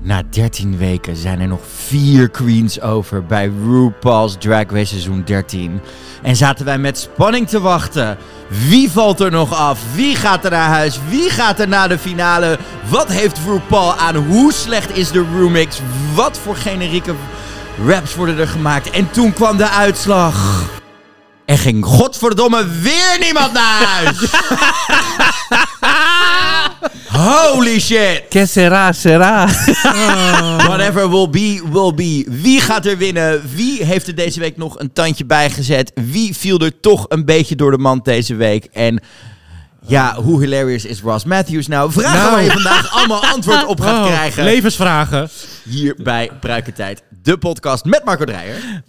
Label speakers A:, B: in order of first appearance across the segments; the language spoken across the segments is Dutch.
A: Na 13 weken zijn er nog vier queens over bij RuPaul's Drag Race seizoen 13. En zaten wij met spanning te wachten. Wie valt er nog af? Wie gaat er naar huis? Wie gaat er naar de finale? Wat heeft RuPaul aan? Hoe slecht is de remix? Wat voor generieke raps worden er gemaakt? En toen kwam de uitslag. Er ging godverdomme weer niemand naar huis. Holy shit.
B: Que sera, sera.
A: Whatever will be, will be. Wie gaat er winnen? Wie heeft er deze week nog een tandje bijgezet? Wie viel er toch een beetje door de mand deze week? En ja, hoe hilarious is Ross Matthews nou? Vragen
C: Nou.
A: waar je vandaag allemaal antwoord op gaat
C: Oh,
A: krijgen.
C: Levensvragen.
A: Hier bij Pruikentijd, de podcast met Marco Dreyer.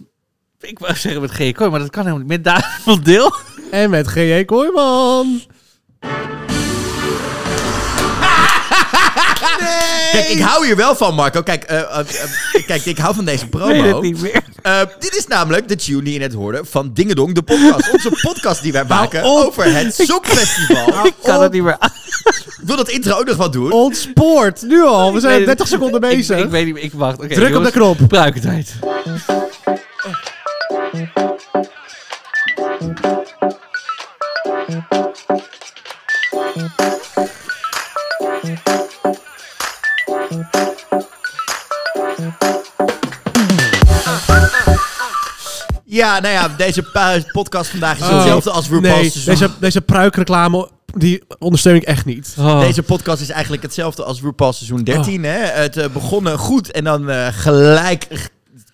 B: Ik wou zeggen met G. Kooi, maar dat kan helemaal niet. Met David van Deel.
C: En met G.J. Kooijman.
A: Kijk, ik hou hier wel van, Marco. Kijk, eh, eh, eh, kijk ik hou van deze
B: Ik weet het
A: promo.
B: niet meer.
A: Eh, dit is namelijk de tune die je net hoorde van Dingedong, de podcast. Onze podcast die wij maken over het Songfestival.
B: Ik kan het niet meer aan.
A: Ik wil dat intro ook nog wat doen.
C: Ontspoord. Nu al. We zijn
B: Ik weet
C: 30
B: het-
C: seconden bezig.
B: Ik, ik weet niet meer. Ik wacht. Oké,
C: Druk op de knop.
B: Pruikentijd.
A: Ja, nou ja, deze podcast vandaag is
C: Oh,
A: hetzelfde als RuPaul's
C: Nee,
A: seizoen.
C: deze, deze pruikreclame, die ondersteun ik echt niet.
B: Oh.
A: Deze podcast is eigenlijk hetzelfde als RuPaul's seizoen 13. Hè? Het eh, begonnen goed en dan eh, gelijk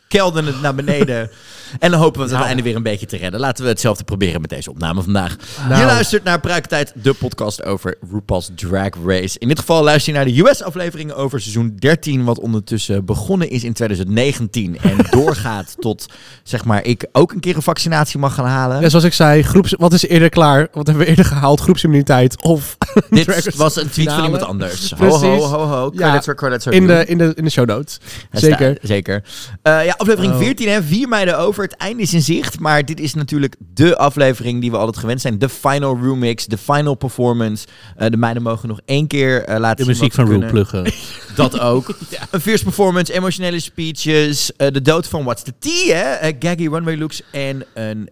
A: kelderde het naar beneden. en dan hopen we het aan het einde weer een beetje te redden. Laten we hetzelfde proberen met deze opname vandaag.
C: Nou.
A: Je luistert naar Pruikentijd, de podcast over RuPaul's Drag Race. In dit geval luister je naar de US-aflevering over seizoen 13... wat ondertussen begonnen is in 2019 en doorgaat tot, zeg maar, ik ook een keer een vaccinatie mag gaan halen.
C: Ja, zoals ik zei, groeps, wat is eerder klaar? Wat hebben we eerder gehaald? Groepsimmuniteit of
A: Dit was een tweet van iemand anders. Ho,
C: Precies.
A: ho, ho, ho. Credits credits
C: in de, in, de, in de show notes. Zeker.
A: zeker. Eh, ja, aflevering
C: Oh.
A: 14, hè, 4 mei over. Het einde is in zicht. Maar dit is natuurlijk de aflevering die we altijd gewend zijn. De final remix, de final performance. Eh, de meiden mogen nog één keer eh, laten
B: De
A: zien
B: muziek
A: wat
B: van
A: kunnen.
B: pluggen.
A: Dat ook. Een fierce performance, emotionele speeches. eh, de dood van What's the Tea, hè? eh, gaggy runway looks. En een,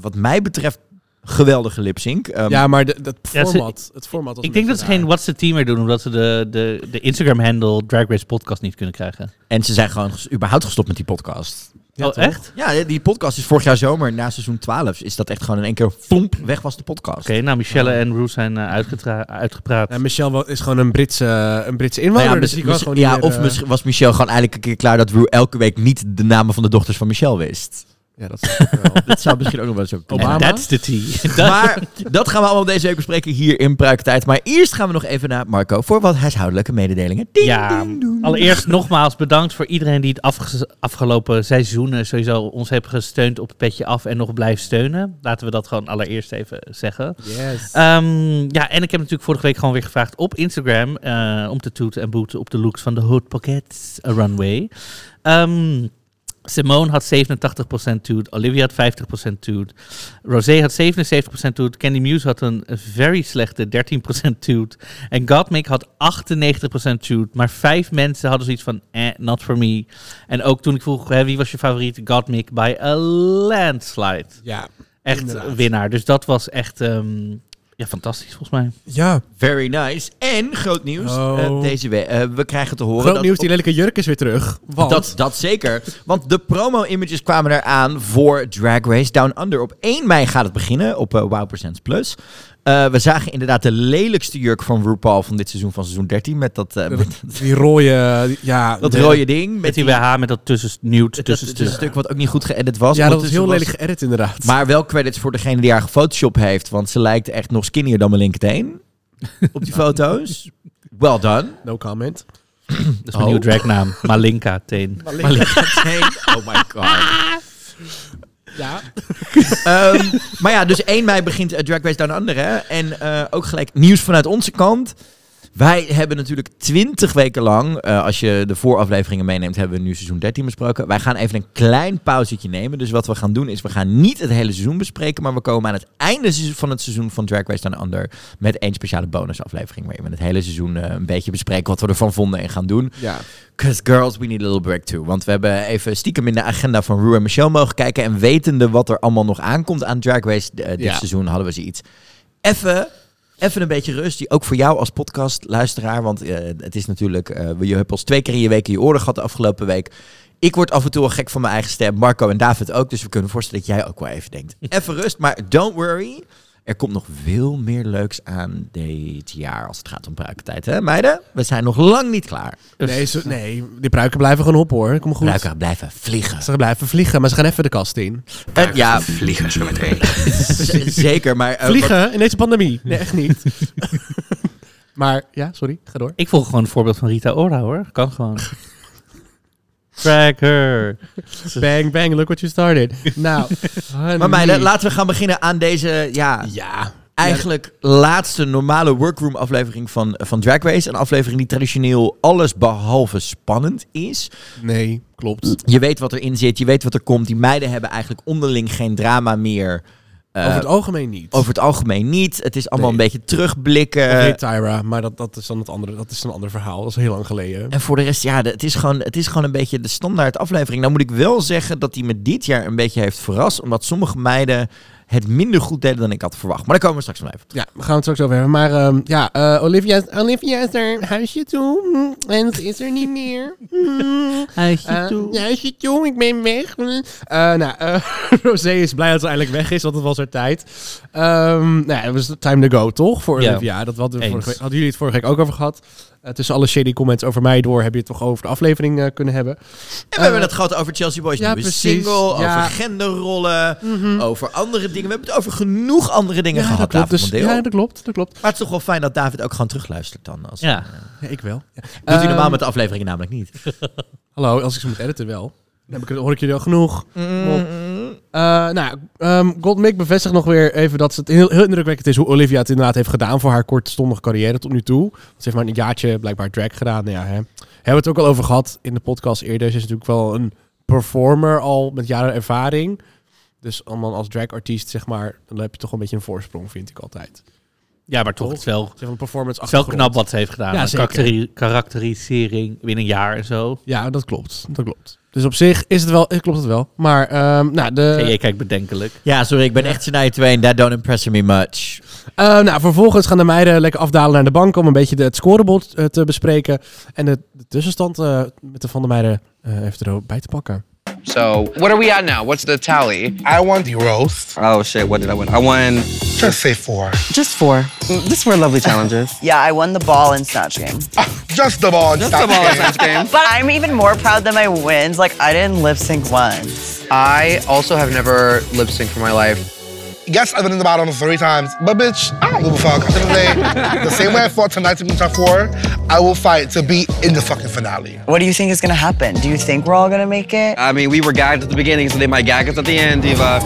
A: wat mij betreft, geweldige lip sync. Ehm,
C: ja, maar de, dat
B: Ja, ze-
C: format, het format was
B: Ik denk dat ze geen. What's the Team meer doen, omdat ze de, de, de Instagram-handle Drag Race Podcast niet kunnen krijgen.
A: En ze zijn gewoon überhaupt gestopt met die podcast.
C: Ja,
B: oh,
C: toch?
B: echt?
A: Ja, die podcast is vorig jaar zomer, na seizoen 12, is dat echt gewoon in één keer flomp weg was de podcast.
B: Oké, nou, Michelle en Roel zijn eh, uitgetra- uitgepraat.
C: Ja, Michelle is gewoon een Britse, een Britse inwoner.
A: Nou ja,
C: dus
A: ja,
C: meer,
A: of
C: eh,
A: misschien was Michel gewoon eigenlijk een keer klaar dat Rue elke week niet de namen van de dochters van Michel wist.
C: Ja, dat is ook wel.
A: Dat zou misschien ook nog wel zo kunnen.
C: Obama?
B: And that's the tea.
A: Maar dat gaan we allemaal deze week bespreken hier in Pruikentijd. Maar eerst gaan we nog even naar Marco voor wat huishoudelijke mededelingen. Ding,
B: Ja,
A: ding,
B: allereerst nogmaals bedankt voor iedereen die het afge- afgelopen seizoenen sowieso ons heeft gesteund op het petje af en nog blijft steunen. Laten we dat gewoon allereerst even zeggen.
C: Yes.
B: Ehm, ja, en ik heb natuurlijk vorige week gewoon weer gevraagd op Instagram eh, om te toeten en boeten op de looks van de Hood Pockets Runway. Ehm, Simone had 87% toot, Olivia had 50% toot, Rosé had 77% toot, Candy Muse had een very slechte 13% toot en Gottmik had 98% toot, maar vijf mensen hadden zoiets van, eh, not for me. En ook toen ik vroeg, hè, wie was je favoriet, Gottmik, by a landslide.
C: ja.
B: Echt
C: Inderdaad.
B: winnaar. Dus dat was echt ehm, ja, fantastisch volgens mij.
C: Ja,
A: Very nice. En groot nieuws
C: Oh.
A: eh, deze week. eh, we krijgen te horen
C: groot
A: dat
C: nieuws, die lelijke jurk is weer terug. Want,
A: Dat, dat zeker. Want de promo-images kwamen eraan voor Drag Race Down Under. Op 1 mei gaat het beginnen op eh, Wow Presents Plus. Eh, we zagen inderdaad de lelijkste jurk van RuPaul van dit seizoen, van seizoen 13. Met dat, eh, met
C: die rode, die- ja.
A: dat
C: de-
A: rode ding. Met
B: Met die
A: die,
B: BH met dat tussen nude
A: dat,
B: tussen
A: dat stuk wat ook niet goed geëdit was.
C: Ja, dat was
A: Ondertussen
C: heel lelijk geëdit inderdaad.
A: Maar wel credits voor degene die haar gefotoshopt heeft. Want ze lijkt echt nog skinnier dan mijn linkerteen. op die foto's. Well done.
C: No comment.
B: Dat is mijn
A: Oh.
B: nieuwe dragnaam. Malinka Teen.
A: Maar linkerteen. Oh my god.
C: Ja.
A: Ehm, maar ja, dus 1 mei begint eh, Drag Race Down Under. Hè? En eh, ook gelijk nieuws vanuit onze kant. Wij hebben natuurlijk twintig weken lang, eh, als je de voorafleveringen meeneemt, hebben we nu seizoen 13 besproken. Wij gaan even een klein pauzetje nemen. Dus wat we gaan doen is, we gaan niet het hele seizoen bespreken, maar we komen aan het einde van het seizoen van Drag Race Down Under met één speciale bonusaflevering, waarin we het hele seizoen eh, een beetje bespreken wat we ervan vonden en gaan doen.
C: Ja.
A: Cause girls, we need a little break too. Want we hebben even stiekem in de agenda van Rue en Michelle mogen kijken. En wetende wat er allemaal nog aankomt aan Drag Race eh, dit
C: Ja.
A: seizoen, hadden we zoiets. Even, even een beetje rust. Die ook voor jou als podcastluisteraar. Want eh, het is natuurlijk, eh, je hebt ons twee keer in je week in je oren gehad de afgelopen week. Ik word af en toe al gek van mijn eigen stem. Marco en David ook. Dus we kunnen voorstellen dat jij ook wel even denkt. Even rust, maar don't worry. Er komt nog veel meer leuks aan dit jaar als het gaat om pruikentijd. Hè meiden? We zijn nog lang niet klaar.
C: Nee, zo, nee, die pruiken blijven gewoon op hoor. Kom goed.
A: Pruiken blijven vliegen.
C: Ze blijven vliegen, maar ze gaan even de kast in.
A: En ja,
D: Vliegen zo meteen.
A: zeker. Maar, eh,
C: Vliegen in deze pandemie? Nee, echt niet. maar ja, sorry, ga door.
B: Ik volg gewoon het voorbeeld van Rita Ora hoor. Kan gewoon. Drag her.
C: Bang, bang, look what you started. Nou,
A: maar meiden, laten we gaan beginnen aan deze, ja,
C: Ja.
A: eigenlijk laatste normale workroom aflevering van, van Drag Race. Een aflevering die traditioneel alles behalve spannend is.
C: Nee, klopt.
A: Je weet wat erin zit, je weet wat er komt. Die meiden hebben eigenlijk onderling geen drama meer. Eh,
C: Over het algemeen niet.
A: over het algemeen niet. Het is allemaal
C: Nee.
A: een beetje terugblikken.
C: Heet Tyra, maar dat, dat is dan het andere. Dat is een ander verhaal. Dat is heel lang geleden.
A: En voor de rest, ja, de- het is, gewoon, het is gewoon een beetje de standaard aflevering. Nou moet ik wel zeggen dat hij me dit jaar een beetje heeft verrast. Omdat sommige meiden het minder goed deden dan ik had verwacht. Maar daar komen we straks nog even op.
C: Ja, we gaan het straks over hebben. Maar ehm, ja, eh, Olivia, Olivia is er huisje toe. hm, En ze is er niet meer. Hm.
B: Huisje
C: Eh,
B: toe.
C: huisje toe, ik ben weg. Hm. Eh, nou, eh Rosé is blij dat ze eindelijk weg is, want het was haar tijd. Ehm nou ja, het was time to go, toch? Voor
B: Ja.
C: Olivia. Dat hadden, we
B: Eens.
C: vorige week, hadden jullie het vorige week ook over gehad. Eh, tussen alle shady comments over mij door heb je het toch over de aflevering eh, kunnen hebben.
A: En we hebben
C: Eh,
A: het gehad over Chelsea Boys
C: ja,
A: nieuwe
C: precies.
A: single,
C: Ja.
A: over genderrollen,
C: Mhm.
A: over andere dingen. We hebben het over genoeg andere dingen
C: Ja,
A: gehad,
C: dat klopt.
A: David
C: Dus, ja, dat klopt. Dat klopt.
A: Maar het is toch wel fijn dat David ook gewoon terugluistert dan. Als,
B: Ja.
C: Ja, ik wel. Ja.
A: doet hij normaal
C: Ehm,
A: met de afleveringen namelijk niet.
C: Hallo, als ik ze moet editen wel. Dan heb ik, hoor ik jullie al genoeg.
A: Mm.
C: Eh, nou, um, Goldmick bevestigt nog weer even dat ze het heel, heel indrukwekkend is hoe Olivia het inderdaad heeft gedaan voor haar kortstondige carrière tot nu toe. Ze heeft maar een jaartje blijkbaar drag gedaan. Nou ja, hè. Hebben we het ook al over gehad in de podcast eerder. Ze is natuurlijk wel een performer al met jaren ervaring. Dus allemaal als dragartiest, zeg maar, dan heb je toch een beetje een voorsprong, vind ik altijd.
B: Ja, maar toch, het is wel,
C: Ze heeft een performance
B: het wel knap wat ze heeft gedaan.
C: Ja,
B: karakterisering binnen een jaar en zo.
C: Ja, dat klopt. Dat klopt. Dus op zich is het wel, eh, klopt het wel. Maar, ehm, nou, de...
B: Kijkt bedenkelijk.
A: Ja, sorry, ik ben echt Shania Twain. That don't impress me much.
C: Eh, nou, vervolgens gaan de meiden lekker afdalen naar de bank om een beetje de, het scorebord eh, te bespreken. En de, de tussenstand eh, met de van de meiden eh even erbij te pakken.
D: So, what are we at now? What's the tally?
E: I won the roast.
F: Oh shit, what did I win? I won.
E: Just say four.
F: Just four. Mm, These were lovely challenges.
G: Yeah, I won the ball and snatch game.
E: Just the ball.
F: Just the ball and snatch game.
G: But I'm even more proud than my wins. Like, I didn't lip sync once.
D: I also have never lip synced for my life.
E: Yes, I've been in the bottom three times, but bitch, I don't give a fuck. At the end of the day, the same way I fought tonight to be top four, I will fight to be in the fucking finale.
G: What do you think is gonna happen? Do you think we're all gonna make it?
F: I mean, we were gagged at the beginning, so they might gag us at the end, Diva.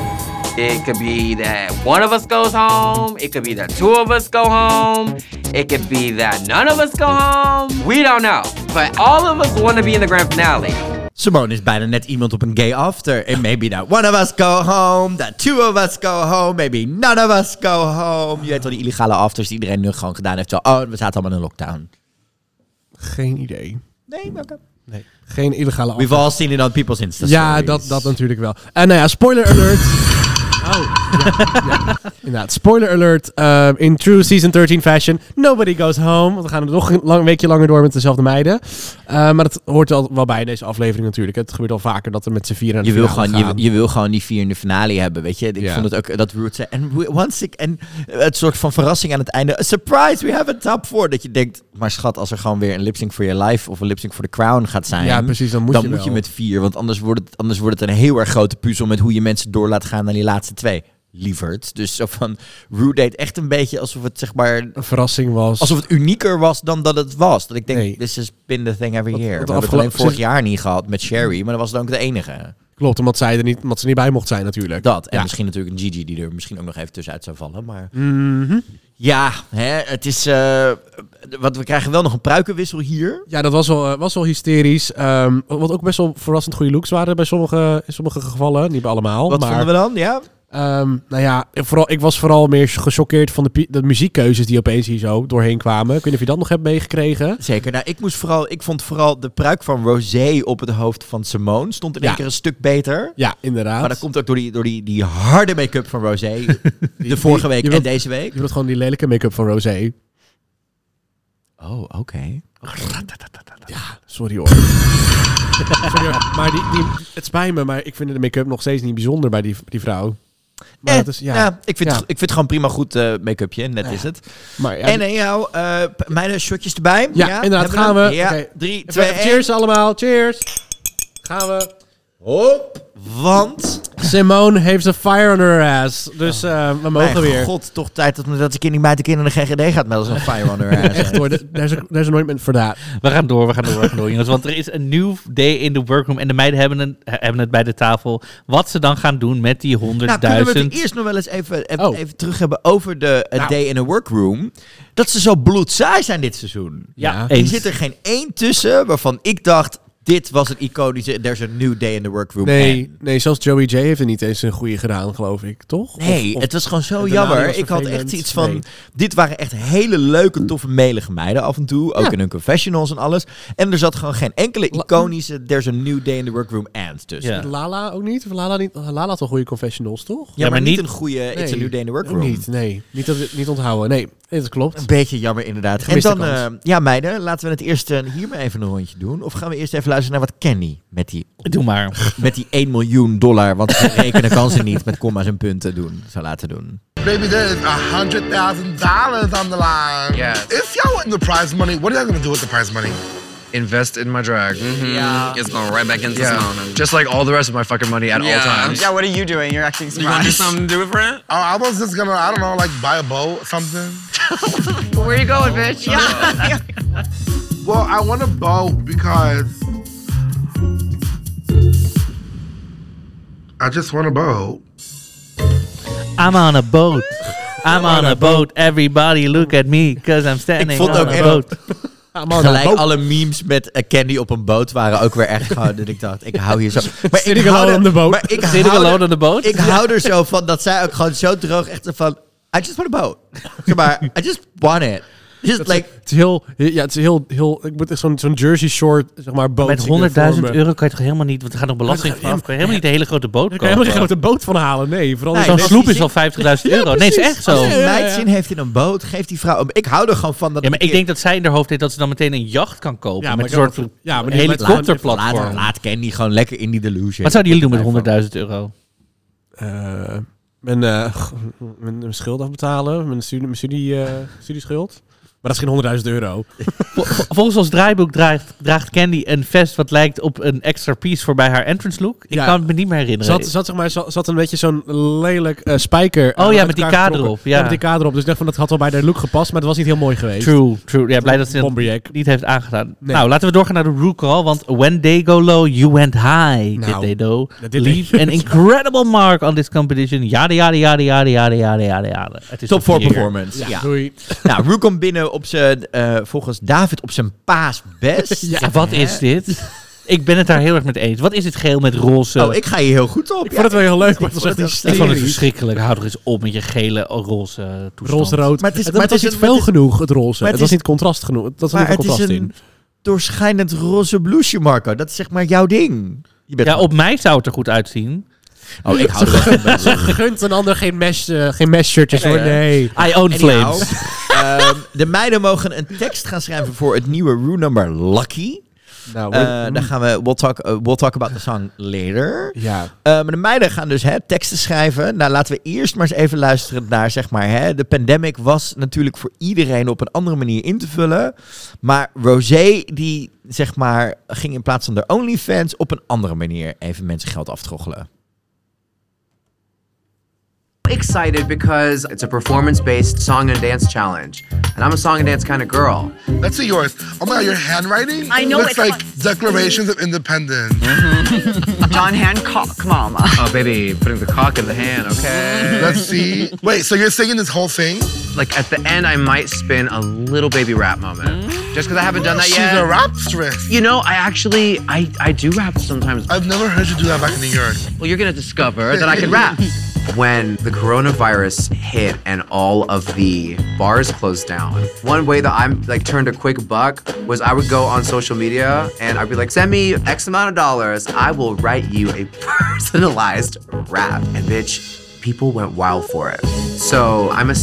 F: It could be that one of us goes home. It could be that two of us go home. It could be that none of us go home. We don't know. But all of us want to be in the grand finale.
A: Simone is bijna net iemand op een gay after. And maybe that one of us go home, that two of us go home, maybe none of us go home. Je weet wel, die illegale afters die iedereen nu gewoon gedaan heeft. Zo, oh, we zaten allemaal in een lockdown.
C: Geen idee.
A: Nee, oké.
C: Nee, geen illegale
A: We've all seen it on people's Insta
C: Ja, dat, dat natuurlijk wel. En nou ja, spoiler alert. Oh, ja. Inderdaad, spoiler alert. Uh, in true season 13 fashion, nobody goes home. Want we gaan er nog een lang, weekje langer door met dezelfde meiden. Uh, maar dat hoort al wel bij deze aflevering natuurlijk. Het gebeurt al vaker dat er met z'n vieren aan
A: Je wil, gewoon, je,
C: gaan.
A: je wil gewoon die vier in de finale hebben, weet je. Ik
C: Ja.
A: vond het ook, dat Root zei, en once ik, en het soort van verrassing aan het einde. A surprise, we have a top four. Dat je denkt, maar schat, als er gewoon weer een lipsync voor je life of een lipsync voor de crown gaat zijn.
C: Ja, precies, dan moet
A: dan
C: je
A: moet je met vier, want anders wordt, het, anders wordt het een heel erg grote puzzel met hoe je mensen door laat gaan naar die laatste twee. Lieverd. Dus zo van, Root deed echt een beetje alsof het zeg maar,
C: Een verrassing was.
A: alsof het unieker was dan dat het was. Dat ik denk,
C: Nee.
A: this has been the thing every
C: Wat-
A: year.
C: wat
A: We hebben het alleen vorig jaar niet gehad met Sherry, maar dat was dan ook de enige.
C: Klopt, omdat, zij er niet, omdat ze niet bij mocht zijn natuurlijk.
A: Dat. En
C: Ja.
A: misschien natuurlijk een Gigi die er misschien ook nog even tussenuit zou vallen. Maar
C: Mhm.
A: ja, hè, het is... eh, wat, we krijgen wel nog een pruikenwissel hier.
C: Ja, dat was wel, eh, was wel hysterisch. Ehm, wat ook best wel verrassend goede looks waren bij sommige, in sommige gevallen. Niet bij allemaal.
A: Wat
C: maar,
A: vonden we dan? Ja?
C: Ehm, nou ja, vooral, ik was vooral meer gechoqueerd van de, de muziekkeuzes die opeens hier zo doorheen kwamen. Ik weet niet of je dat nog hebt meegekregen.
A: Zeker. Nou, ik, moest vooral, ik vond vooral de pruik van Rosé op het hoofd van Simone stond in één
C: Ja.
A: keer een stuk beter.
C: Ja, inderdaad.
A: Maar dat komt ook door die, door die, die harde make-up van Rosé. de vorige week en deze week.
C: Je wilt gewoon die lelijke make-up van Rosé.
A: Oh, oké.
C: Sorry hoor. Sorry, hoor. maar die, die, het spijt me, maar ik vind de make-up nog steeds niet bijzonder bij die, die vrouw. Maar
A: Eh,
C: is, ja.
A: ja. ik, vind
C: Ja.
A: Het, ik vind het gewoon prima goed eh, make-upje. Net is het.
C: Maar
A: en en jou, eh, p- mijn shotjes erbij.
C: Ja, inderdaad, gaan we.
A: Ja,
C: Oké.
A: drie, twee,
C: cheers allemaal, cheers. Gaan we.
A: Hop. Want,
C: Simone heeft een fire on her ass. Dus eh, we mogen
A: mijn
C: weer.
A: god, toch tijd dat, dat de kind niet bij de kinderen naar de GGD gaat melden. Zo'n fire on her ass.
C: Echt hoor, a, there's a anointment for that.
B: We gaan door, we gaan door, we gaan door, jongens. Want er is een nieuw day in the workroom. En de meiden hebben, een, hebben het bij de tafel. Wat ze dan gaan doen met die 100.000.
A: Nou, kunnen we het eerst nog wel eens even, even,
C: Oh.
A: even terug hebben over de
C: Nou.
A: day in a workroom. Dat ze zo bloedsaai zijn dit seizoen.
B: ja,
C: Ja.
A: Er zit er geen één tussen waarvan ik dacht... Dit was een iconische... There's a new day in the workroom.
C: Nee, nee, zelfs Joey J heeft er niet eens een goede gedaan, geloof ik, toch?
A: Nee,
C: Of- of-
A: het was gewoon zo jammer. Ik had echt iets van...
C: Nee.
A: Dit waren echt hele leuke, toffe, melige meiden af en toe. Ook
C: Ja.
A: in hun confessionals en alles. En er zat gewoon geen enkele iconische... There's a new day in the workroom and tussen.
B: Ja.
C: Lala ook niet? Of Lala, niet? Lala had wel goede confessionals, toch?
A: Ja, maar,
B: maar
A: niet
B: niet-
A: een goede It's a new day in the
C: Ook
A: workroom.
C: niet, nee. Niet, dat we het niet onthouden. Nee, dat klopt.
A: Een beetje jammer inderdaad. En dan, eh, ja meiden, laten we het eerst eh, hier maar even een rondje doen. Of gaan we eerst even luisteren naar wat Kenny met die,
B: Doe maar.
A: met die 1 miljoen dollar, want ze rekenen kan ze niet met comma's en punten doen, zou laten doen.
E: Baby, there is a hundred thousand dollars on the line.
D: Yes.
E: If y'all win the prize money, what are y'all gonna do with the prize money?
D: Invest in my drag.
F: Yeah. It's going right back into
D: Yeah.
F: Simone.
D: Just like all the rest of my fucking money at
F: Yeah.
D: all times.
G: Yeah, what are you doing? You're acting
F: You gonna do
G: surprised.
F: something to do it for it?
E: Oh, I was just gonna, I don't know, like buy a boat or something.
G: Where you going, bitch? Yeah.
E: Well, I want a boat because I just want a boat.
B: I'm on a boat. I'm on a boat. Everybody look at me, cause I'm standing
A: Ik vond
B: on
A: ook
B: a boat.
A: Gelijk alle memes met eh, Candy op een boot waren ook weer echt gewoon dat ik dacht, ik hou hier zo. Maar ik hou
C: alone
A: er-
C: on the boat.
A: Maar ik hou er-
B: alone on the boat?
A: Ik hou er zo van dat zij ook gewoon zo droog echt van, I just want a boat. Zeg maar, I just want it. Just like,
C: Het is heel, ja, het is heel, heel, ik moet echt zo'n zo'n Jersey Short, zeg maar, boot.
B: Met
C: zien er
B: 100.000
C: voor me.
B: euro kan je toch helemaal niet, want er gaat nog belasting vanaf. Kan je helemaal niet een hele grote boot
C: Daar kan je helemaal geen
B: kopen.
C: grote boot van halen, nee. Vooral
A: Nee,
C: zo'n
B: sloep
A: is
B: al 50.000 euro. nee, is echt
A: als
B: zo.
A: een
C: Ja,
A: meid
C: ja.
A: zin heeft in een boot, geeft die vrouw... Ik hou er gewoon van dat...
B: Ja, maar
A: een
B: ik denk dat zij in haar hoofd heeft dat ze dan meteen een jacht kan kopen.
C: Ja, maar
B: met een soort
C: ja, maar die
B: helikopterplatform.
A: Laat, laat Candy gewoon lekker in die delusion.
B: Wat zouden jullie doen met 100.000 euro?
C: Eh, mijn, eh, mijn, mijn schuld afbetalen, mijn, studie, mijn studie, eh, studieschuld. Maar dat is geen 100.000 euro.
B: Vol- Volgens ons draaiboek draagt, draagt Candy een vest wat lijkt op een extra piece voor bij haar entrance look. Ik
C: Ja.
B: kan het me niet meer herinneren.
C: had, zeg maar, had een beetje zo'n lelijk eh, spijker.
B: Oh
C: eh,
B: ja, met die kader op, ja.
C: met die kader op. Dus ik dacht van, dat had wel bij de look gepast, maar het was niet heel mooi geweest.
B: True, true. Ja, blij dat ze het niet heeft aangedaan.
C: Nee.
B: Nou, laten we doorgaan naar de root call. Want when they go low, you went high.
C: Nou,
B: did they do?
C: did
B: Leave an incredible mark on this competition. Yada, yada, yada, yada, yada, yada, yada,
A: Top
B: een
A: 4
B: vier.
A: performance. Ja.
C: Ja, doei.
A: Nou, komt binnen op zijn, eh, volgens David, op zijn paas best.
B: Ja, wat is dit? Ik ben het daar heel erg mee eens. Wat is dit geel met roze?
A: Oh, ik ga hier heel goed op.
C: Ik vond het wel heel leuk, maar het was echt
B: Ik vond het verschrikkelijk. Hou er eens op met je gele roze toestand.
C: Roze-rood.
A: Maar het is-
C: het,
A: maar
C: het
A: het
C: was
A: is
C: niet
A: het
C: genoeg, het roze.
A: maar
C: Het,
A: het
C: was
A: is-
C: niet contrast genoeg. Dat was
A: Maar
C: niet
A: het is
C: contrast
A: een
C: in.
A: doorschijnend roze blouseje, Marco. Dat is zeg maar jouw ding. Je bent
B: Ja, op mij zou het er goed uitzien.
A: Oh, ik hou er wel van.
C: Ze gunt een ander geen mesh, eh, geen mesh shirtjes
A: Nee,
C: hoor, nee.
B: I own
A: Anyhow,
B: flames.
A: ehm, de meiden mogen een tekst gaan schrijven voor het nieuwe Rue nummer Lucky.
C: Nou,
A: Eh dan gaan we, we'll talk, eh, we'll talk about the song later.
C: ja.
A: Maar de meiden gaan dus hè, teksten schrijven. Nou, laten we eerst maar eens even luisteren naar, zeg maar, hè, de pandemic was natuurlijk voor iedereen op een andere manier in te vullen. Maar Rosé, die, zeg maar, ging in plaats van de OnlyFans op een andere manier even mensen geld aftroggelen.
F: Excited because it's a performance-based song and dance challenge, and I'm a song and dance kind of girl.
E: Let's see yours. Oh my god, your handwriting
G: I know
E: looks
G: it's
E: like declarations of independence. Mm-hmm.
G: John Hancock, mama.
D: Oh, baby, putting the cock in the hand, okay?
E: Let's see. Wait, so you're singing this whole thing?
D: like at the end, I might spin a little baby rap moment. Mm. Just because I haven't done that yet.
E: She's
D: yet.
E: a rapstress.
D: You know, I actually, I, I do rap sometimes.
E: I've never heard you do that back in New York.
D: Well, you're gonna discover that I can rap. When the coronavirus hit and all of the bars closed down, one way that I'm like turned a quick buck was I would go on social media and I'd be like, send me X amount of dollars, I will write you a personalized rap. And bitch, people went wild for it. So I'm a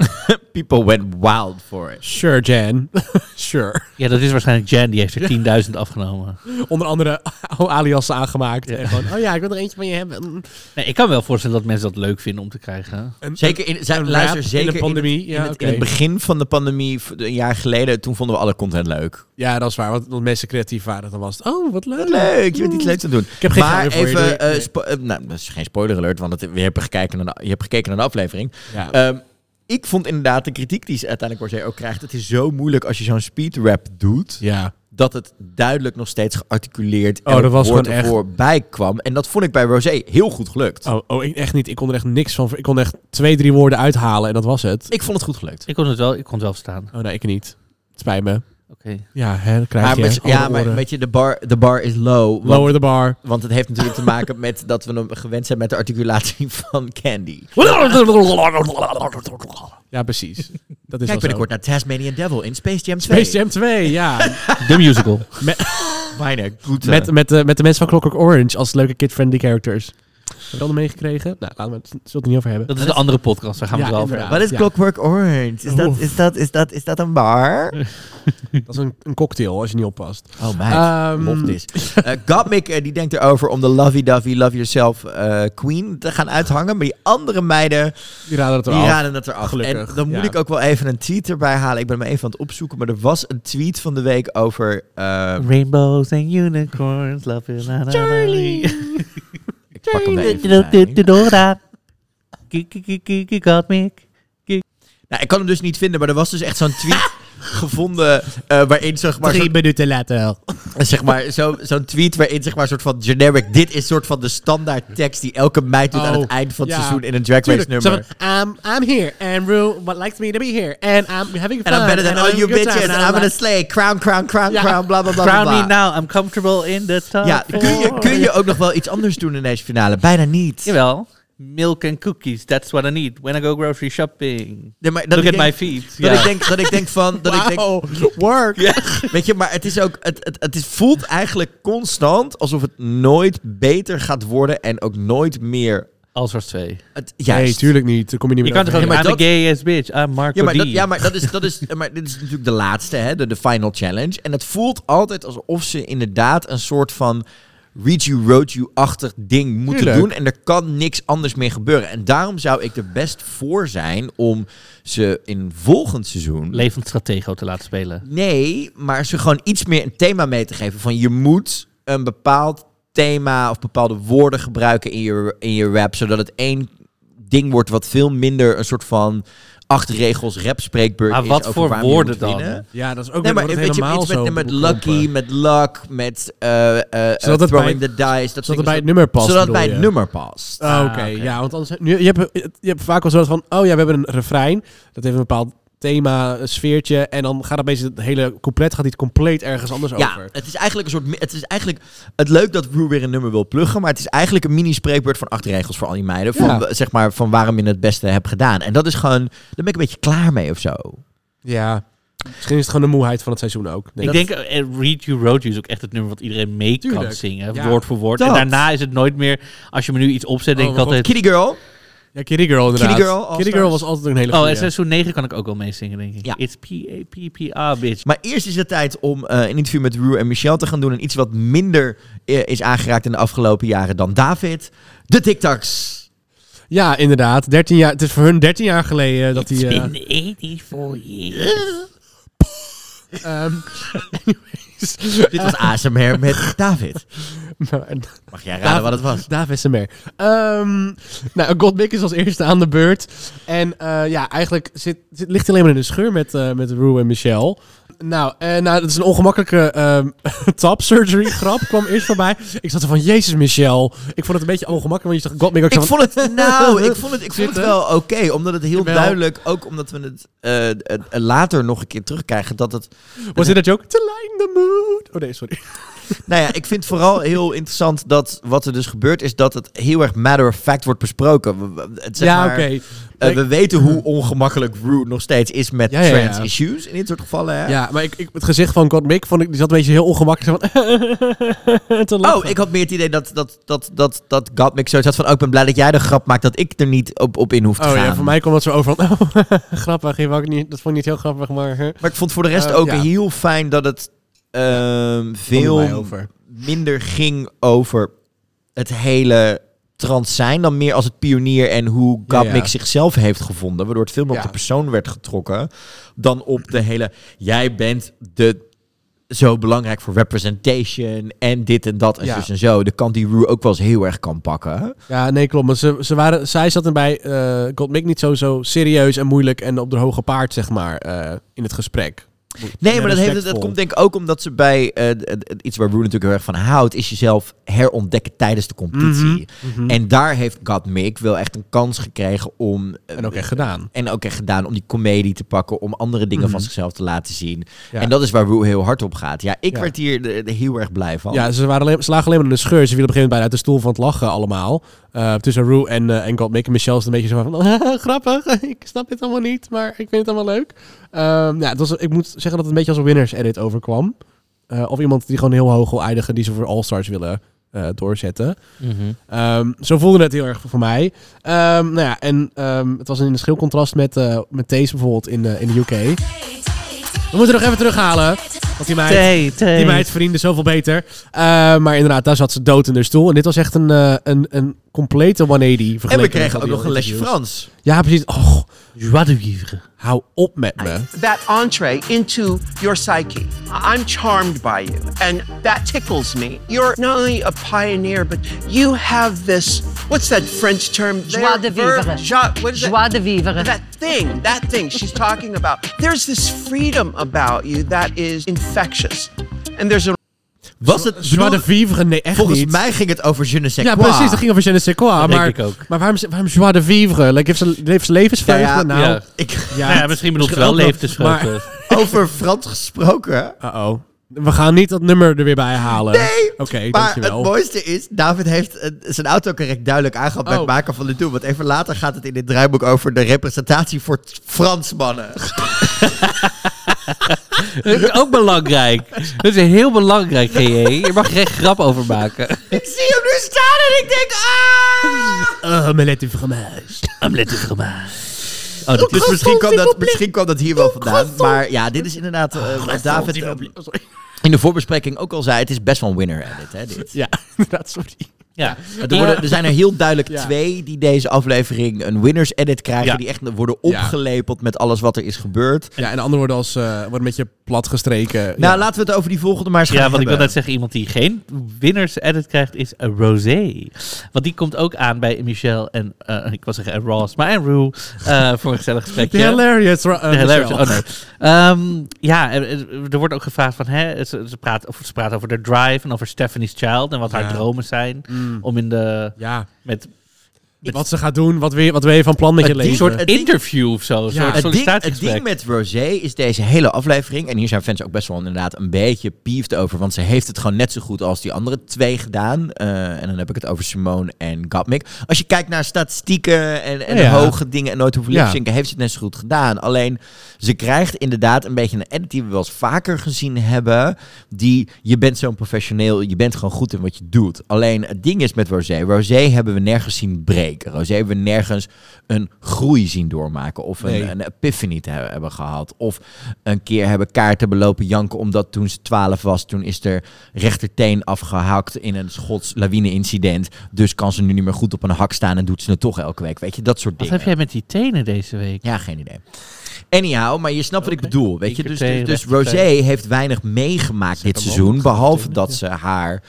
A: People went wild for it.
C: Sure, Jan. sure.
B: Ja, dat is waarschijnlijk Jan, die heeft er 10.000 afgenomen.
C: Onder andere aliasen aangemaakt. En gewoon, oh ja, ik wil er eentje van je hebben.
B: Nee, ik kan me wel voorstellen dat mensen dat leuk vinden om te krijgen.
C: Een-
A: Zeker in, zijn, luister,
C: rap in
A: zeker
C: de pandemie,
A: In, in
C: ja,
A: het, in het begin van de pandemie, een jaar geleden, toen vonden we alle content leuk.
C: Ja, dat is waar. Want als mensen creatief waren, dan was het, oh, wat leuk.
A: Leuk, je bent iets leuks aan het doen.
C: Ik heb geen
A: maar
C: je,
A: even,
C: doei.
A: eh,
C: Nee.
A: eh, nou, dat is geen spoiler alert, want het, we hebben gekeken naar de, je hebt gekeken naar de aflevering.
C: Ja.
A: Ehm, ik vond inderdaad de kritiek die ze uiteindelijk ook krijgt. Het is zo moeilijk als je zo'n speedrap doet,
C: ja.
A: dat het duidelijk nog steeds gearticuleerd
C: Oh, dat was
A: woord
C: gewoon echt-
A: ervoor bij kwam. En dat vond ik bij Rosé heel goed gelukt.
C: Oh, oh, ik echt niet. Ik kon er echt niks van. Ik kon echt twee, drie woorden uithalen en dat was het.
A: Ik vond het goed gelukt.
B: Ik kon het wel, ik kon het wel verstaan.
C: Oh nee, ik niet. Het spijt me.
B: Oké.
C: Ja, hè, dat krijg
A: Maar,
C: je.
A: met- ja, maar weet je, de bar, de bar is low. Want,
C: Lower the bar.
A: want het heeft natuurlijk te maken met dat we hem gewend zijn met de articulatie van Candy.
C: Ja, precies. Dat is
A: Kijk binnenkort naar Tasmanian Devil in Space Jam 2.
C: Space Jam 2, ja.
B: De musical.
A: Bijna goed.
C: met, met, de, met de mensen van Clockwork Orange als leuke kid-friendly characters. Dat meegekregen? Nou, laten we het, zullen we het er niet over hebben.
B: Dat is de andere podcast, daar gaan we
C: Ja,
B: het wel over hebben.
A: Wat is
C: Ja.
A: Clockwork Orange? Is dat, is, dat, is, dat, is dat een bar?
C: Dat is een, een cocktail, als je niet oppast.
A: Oh meid,
C: Ehm,
A: lof this. Eh, Gottmik eh, die denkt erover om de lovey-dovey, love yourself eh, queen te gaan uithangen. Maar die andere meiden,
C: Die raden het
A: die
C: eraf.
A: raden het eraf.
C: Gelukkig,
A: en dan moet
C: ja.
A: ik ook wel even een tweet erbij halen. Ik ben hem even aan het opzoeken. Maar er was een tweet van de week over... eh,
B: Rainbows and unicorns, love you, na, na, na,
A: Charlie. ik pak hem even.
B: Dora. Me.
A: Nou, ik kan hem dus niet vinden, maar er was dus echt zo'n tweet gevonden eh, waarin zeg maar,
C: Drie minuten later.
A: zo, zeg maar zo, zo'n tweet waarin zeg maar soort van generic dit is soort van de standaard tekst die elke meid doet aan
C: Oh,
A: het eind van het
C: ja.
A: seizoen in een drag race nummer.
C: Um, I'm here, and Rue what likes me to be here, and I'm having fun.
A: En dan better than
C: and
A: all you bitches, and I'm gonna slay, crown, crown, crown,
C: Ja.
A: crown, bla bla bla
B: Crown me now, I'm comfortable in the top
A: Ja, kun je, kun je ook nog wel iets anders doen in deze finale? Bijna niet.
B: Jawel. Milk and cookies, that's what I need when I go grocery shopping.
A: Nee, maar dat
B: Look at my feet.
A: Dat,
B: Ja.
A: ik denk, dat ik denk van... Dat ik denk,
C: work.
A: Weet je, maar het is ook. Het, het, het is, voelt eigenlijk constant alsof het nooit beter gaat worden en ook nooit meer.
B: Als was twee.
A: Het,
C: Nee,
A: juist.
C: tuurlijk niet. Daar kom je niet
B: Je
C: meer
B: kan toch ook,
A: Ja, maar
B: I'm
A: dat-
B: a gay ass bitch, I'm Marco
A: Ja, maar, dat, ja, maar dat is, dat is, maar dit is natuurlijk de laatste, hè, de, de final challenge. En het voelt altijd alsof ze inderdaad een soort van read you, wrote you-achtig ding moeten
C: Tuurlijk.
A: doen. En er kan niks anders meer gebeuren. En daarom zou ik er best voor zijn om ze in volgend seizoen...
B: Levend stratego te laten spelen.
A: Nee, maar ze gewoon iets meer een thema mee te geven. Van je moet een bepaald thema of bepaalde woorden gebruiken in je, in je rap. Zodat het één ding wordt wat veel minder een soort van acht regels rap spreekbeurt
B: Maar wat voor woorden dan?
C: Ja, dat is ook
A: Nee, maar weet je, iets met,
C: zo
A: met lucky, met luck, met eh eh
C: Zodat
A: throwing
C: bij-
A: the dice. Dat
C: Zodat het bij het nummer past.
A: Zodat het bij het nummer past.
C: Oh, Oké,
B: Ah, oké.
C: ja, want anders, nu, je, hebt, je hebt vaak wel zo van, oh ja, we hebben een refrein. Dat heeft een bepaald thema, een sfeertje. En dan gaat opeens het hele couplet gaat iets compleet ergens anders
A: Ja,
C: over.
A: het is eigenlijk een soort. Het is eigenlijk het leuk dat Rue weer een nummer wil pluggen, maar het is eigenlijk een mini spreekbeurt van acht regels voor al die meiden. Van,
C: Ja.
A: zeg maar, van waarom je het beste hebt gedaan. En dat is gewoon. Daar ben ik een beetje klaar mee of zo.
C: Ja, misschien is het gewoon de moeheid van het seizoen ook. Nee,
B: Ik denk, eh, Read You Wrote You is ook echt het nummer wat iedereen mee kan zingen.
C: Ja.
B: Woord voor woord.
A: Dat.
B: En daarna is het nooit meer, als je me nu iets opzet, denk
C: Oh,
B: ik altijd...
A: Kitty Girl.
C: Ja, Kitty Girl inderdaad.
A: Kitty Girl,
C: Kitty was altijd een hele
B: Oh,
C: goede.
B: en seizoen 9 kan ik ook wel meezingen, denk ik.
A: Ja.
B: It's P-A-P-P-A, bitch.
A: Maar eerst is het tijd om eh, een interview met Rue en Michelle te gaan doen. En iets wat minder eh, is aangeraakt in de afgelopen jaren dan David. De TikToks.
C: Ja, inderdaad. 13 jaar, het is voor hun 13 jaar geleden dat hij... eh,
B: 84 years.
C: Ehm,
A: Dit was ASMR met David.
C: en-
A: Mag jij raden wat het was?
C: David SMR. Ehm nou, Godmik is als eerste aan de beurt. En eh, ja, eigenlijk zit, zit, ligt hij alleen maar in de scheur met, eh met Rue en Michelle. Nou, eh, nou, dat is een ongemakkelijke ehm top surgery grap. kwam eerst voorbij. Ik zat er van, Jezus, Michel. Ik vond het een beetje ongemakkelijk, want je dacht, God, ik
A: Ik vond het, nou, ik vond het, ik vond het
C: Zitten?
A: wel oké. omdat het heel duidelijk, ook omdat we het eh, eh, eh, later nog een keer terugkrijgen, dat het...
C: Was dit een joke? To lighten the mood. Oh nee, sorry.
A: Nou ja, ik vind vooral heel interessant dat wat er dus gebeurt, is dat het heel erg matter of fact wordt besproken. Het, zeg
C: ja, oké.
A: eh, we weten hoe ongemakkelijk Rue nog steeds is met
C: Ja, ja, ja.
A: trans issues in dit soort gevallen. Hè?
C: Ja, maar ik, ik, het gezicht van God Mick vond ik, die zat een beetje heel ongemakkelijk. Van.
A: Oh, ik had meer het idee dat, dat, dat, dat, dat Gottmik zoiets had van... Oh, ik ben blij dat jij de grap maakt dat ik er niet op, op in hoef te
C: Oh
A: gaan.
C: ja, voor mij kwam dat zo over van, oh, grappig, dat vond ik niet heel grappig, maar...
A: Maar ik vond voor de rest
C: Eh,
A: ook heel fijn dat het ehm, veel minder ging over het hele trans zijn... dan meer als het pionier en hoe
C: Ja, ja.
A: zichzelf heeft gevonden. Waardoor het veel meer op de persoon werd getrokken... dan op de hele... Jij bent de... Zo belangrijk voor representation en dit en dat en zus en zo. De kant die Rue ook wel eens heel erg kan pakken.
C: Ja, nee, klopt. Maar ze, ze waren, zij zat erbij, eh God Mick niet zo, zo serieus en moeilijk en op de hoge paard, zeg maar, eh, in het gesprek.
A: Nee, maar dat, heeft, dat komt denk ik ook omdat ze bij eh, iets waar Rue natuurlijk heel erg van houdt, is jezelf herontdekken tijdens de competitie.
C: Mhm.
A: En daar heeft Gottmik wel echt een kans gekregen om. eh,
C: En ook echt gedaan.
A: En ook echt gedaan om die comedie te pakken, om andere dingen
C: Mhm.
A: van zichzelf te laten zien.
C: Ja.
A: En dat is waar Rue heel hard op gaat. Ja, ik
C: Ja.
A: werd hier de- de heel erg blij van.
C: Ja, ze, waren alleen, ze lagen alleen maar in de scheur. Ze vielen op een gegeven moment bijna uit de stoel van het lachen allemaal. Eh, tussen Rue en, eh en God Mick. En Michelle is een beetje zo van, grappig, ik snap dit allemaal niet, maar ik vind het allemaal leuk. Ehm, ja, het was, ik moet zeggen dat het een beetje als een winners edit overkwam. Eh, of iemand die gewoon heel hoog wil eindigen, die ze voor All-Stars willen eh, doorzetten.
B: Mhm.
C: Ehm, zo voelde het heel erg voor mij. Ehm, nou ja, en het was in een schil contrast met, eh met Taze bijvoorbeeld in, de in de UK. We moeten nog even terughalen. Want die meid,
B: thee.
C: die meid verdiende zoveel beter. Maar inderdaad, daar zat ze dood in de stoel. En dit was echt een, een, een complete 180
A: en we kregen ook nog een lesje Frans.
C: Ja, precies. Oh,
B: joie de vivre.
C: Hou op met me.
H: That entree into your psyche. I'm charmed by you. And that tickles me. You're not only a pioneer, but you have this what's that French term?
I: Joie de vivre.
H: joie- what is
I: Joie de vivre.
H: That thing, that thing she's talking about. There's this freedom about you that is infectious. And there's a
A: Was het
C: Joie de vivre? Nee, echt
A: Volgens
C: niet.
A: mij ging het over je ne sais
C: Ja,
A: quoi.
C: precies. Dat ging over je ne sais quoi.
B: Dat denk
C: Maar,
B: ik ook.
C: maar waarom, waarom joie de vivre? Like, heeft ze, heeft ze levensvreugde?
A: Ja, ja.
C: nou,
B: Ja.
A: Ik,
C: ja.
B: Nou ja, misschien bedoelt ze wel leeftesvreugde.
A: over Frans gesproken.
C: Uh-oh. We gaan niet dat nummer er weer bij halen.
A: Nee,
C: Oké,
A: maar
C: dankjewel.
A: het mooiste is, David heeft eh, zijn auto correct duidelijk aangehad bij
C: Oh.
A: het maken van de doel. Want even later gaat het in dit draaiboek over de representatie voor Fransmannen.
B: Dat is ook belangrijk. Dat is heel belangrijk, GE. Je mag er geen grap over maken.
A: ik zie hem nu staan en ik denk, ah!
C: Oh, Melette fromage.
B: Omelette fromage. Oh,
A: Dus misschien kwam, dat, misschien kwam dat hier wel vandaan. Maar ja, dit is inderdaad
C: Oh,
A: eh, wat David eh, in de voorbespreking ook al zei. Het is best wel een winner edit, hè, dit.
C: Ja, inderdaad, sorry.
B: Ja.
A: Er, worden, er zijn er heel duidelijk
C: Ja.
A: twee die deze aflevering een winners edit krijgen.
B: Ja.
A: Die echt worden opgelepeld met alles wat er is gebeurd.
C: Ja, en de andere worden als eh worden een beetje plat gestreken.
A: Nou,
C: ja.
A: laten we het over die volgende maar eens gaan
B: Ja, want ik wil net zeggen, iemand die geen winners edit krijgt, is Rosé. Want die komt ook aan bij Michelle en, eh, ik wil zeggen en Ross, maar en Rue, eh, voor een gezellig gesprekje.
C: The hilarious. uh,
B: De hilarious- oh nee. Ehm, ja, er, wordt ook gevraagd van, hè, ze, ze, praat, of ze praat over de drive en over Stephanie's Child en wat haar dromen zijn
C: Mm.
B: Om in de,
C: Ja,
B: met
C: wat ze gaat doen, wat weer, wat ben je van plan met je leven?
B: een soort interview of zo, een
C: Ja,
B: soort
A: Het ding, het ding met Rosé is deze hele aflevering, en hier zijn fans ook best wel inderdaad een beetje peeved over, want ze heeft het gewoon net zo goed als die andere twee gedaan. Eh, en dan heb ik het over Simone en Gottmik. Als je kijkt naar statistieken en, en
C: Ja.
A: hoge dingen en nooit hoeven
C: Ja.
A: lipzinken, heeft ze het net zo goed gedaan. Alleen, ze krijgt inderdaad een beetje een edit die we wel eens vaker gezien hebben, die, je bent zo'n professioneel, je bent gewoon goed in wat je doet. Alleen, het ding is met Rosé, Rosé hebben we nergens zien Rosé hebben we nergens een groei zien doormaken of een,
C: Nee.
A: een epiphany te he- hebben gehad. Of een keer hebben kaarten belopen janken omdat toen ze 12 was, toen is er rechterteen afgehakt in een Schots lawine-incident. Dus kan ze nu niet meer goed op een hak staan en doet ze het toch elke week. Weet je, dat soort
B: Wat
A: dingen.
B: heb jij met die tenen deze week?
A: Ja, geen idee. Anyhow, maar je snapt wat ik bedoel. Weet je, dus, dus, dus. Rosé heeft weinig meegemaakt dit seizoen. Behalve dat ze haar.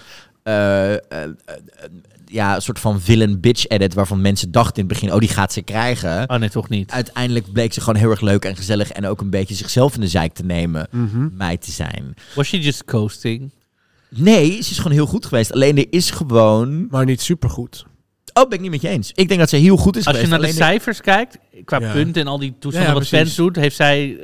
A: eh, eh, eh, ja, een soort van villain bitch edit waarvan mensen dachten in het begin, oh die gaat ze krijgen.
B: Oh nee, toch niet.
A: Uiteindelijk bleek ze gewoon heel erg leuk en gezellig en ook een beetje zichzelf in de zijk te nemen, mij te zijn.
B: Was she just coasting?
A: Nee, ze is gewoon heel goed geweest. Alleen er is gewoon.
C: Maar niet supergoed.
A: Oh, ben ik niet met je eens. Ik denk dat ze heel goed is
B: Als je
A: geweest.
B: naar de cijfers kijkt, qua
C: Ja.
B: punten en al die toestanden
C: Ja, ja,
B: wat fans doet, heeft zij,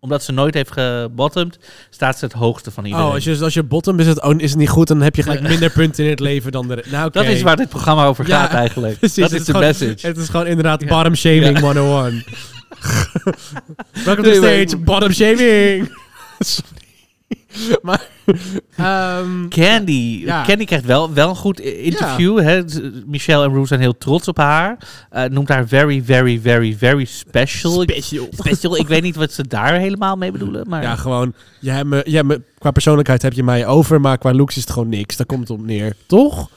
B: omdat ze nooit heeft gebottomd, staat ze het hoogste van iedereen.
C: Oh, als je, als je bottom is het, oh, is het niet goed, dan heb je gelijk minder punten in het leven dan de... Nou, oké.
B: Dat is waar dit programma over
C: Ja,
B: gaat eigenlijk.
C: Precies,
B: dat
C: het
B: is de
C: gewoon-
B: message.
C: Het is gewoon inderdaad bottom shaming 101. Welkom to stage, bottom shaming. Maar, ehm,
B: Candy.
C: Ja.
B: Candy krijgt wel, wel een goed interview. Hè? Michelle en Rue zijn heel trots op haar. Eh, noemt haar very, very, very, very special. Ik-
C: special.
B: special. Ik weet niet wat ze daar helemaal mee bedoelen. Maar
C: Ja, gewoon, je hebt me, qua persoonlijkheid heb je mij over, maar qua looks is het gewoon niks. Daar komt het op neer. Toch?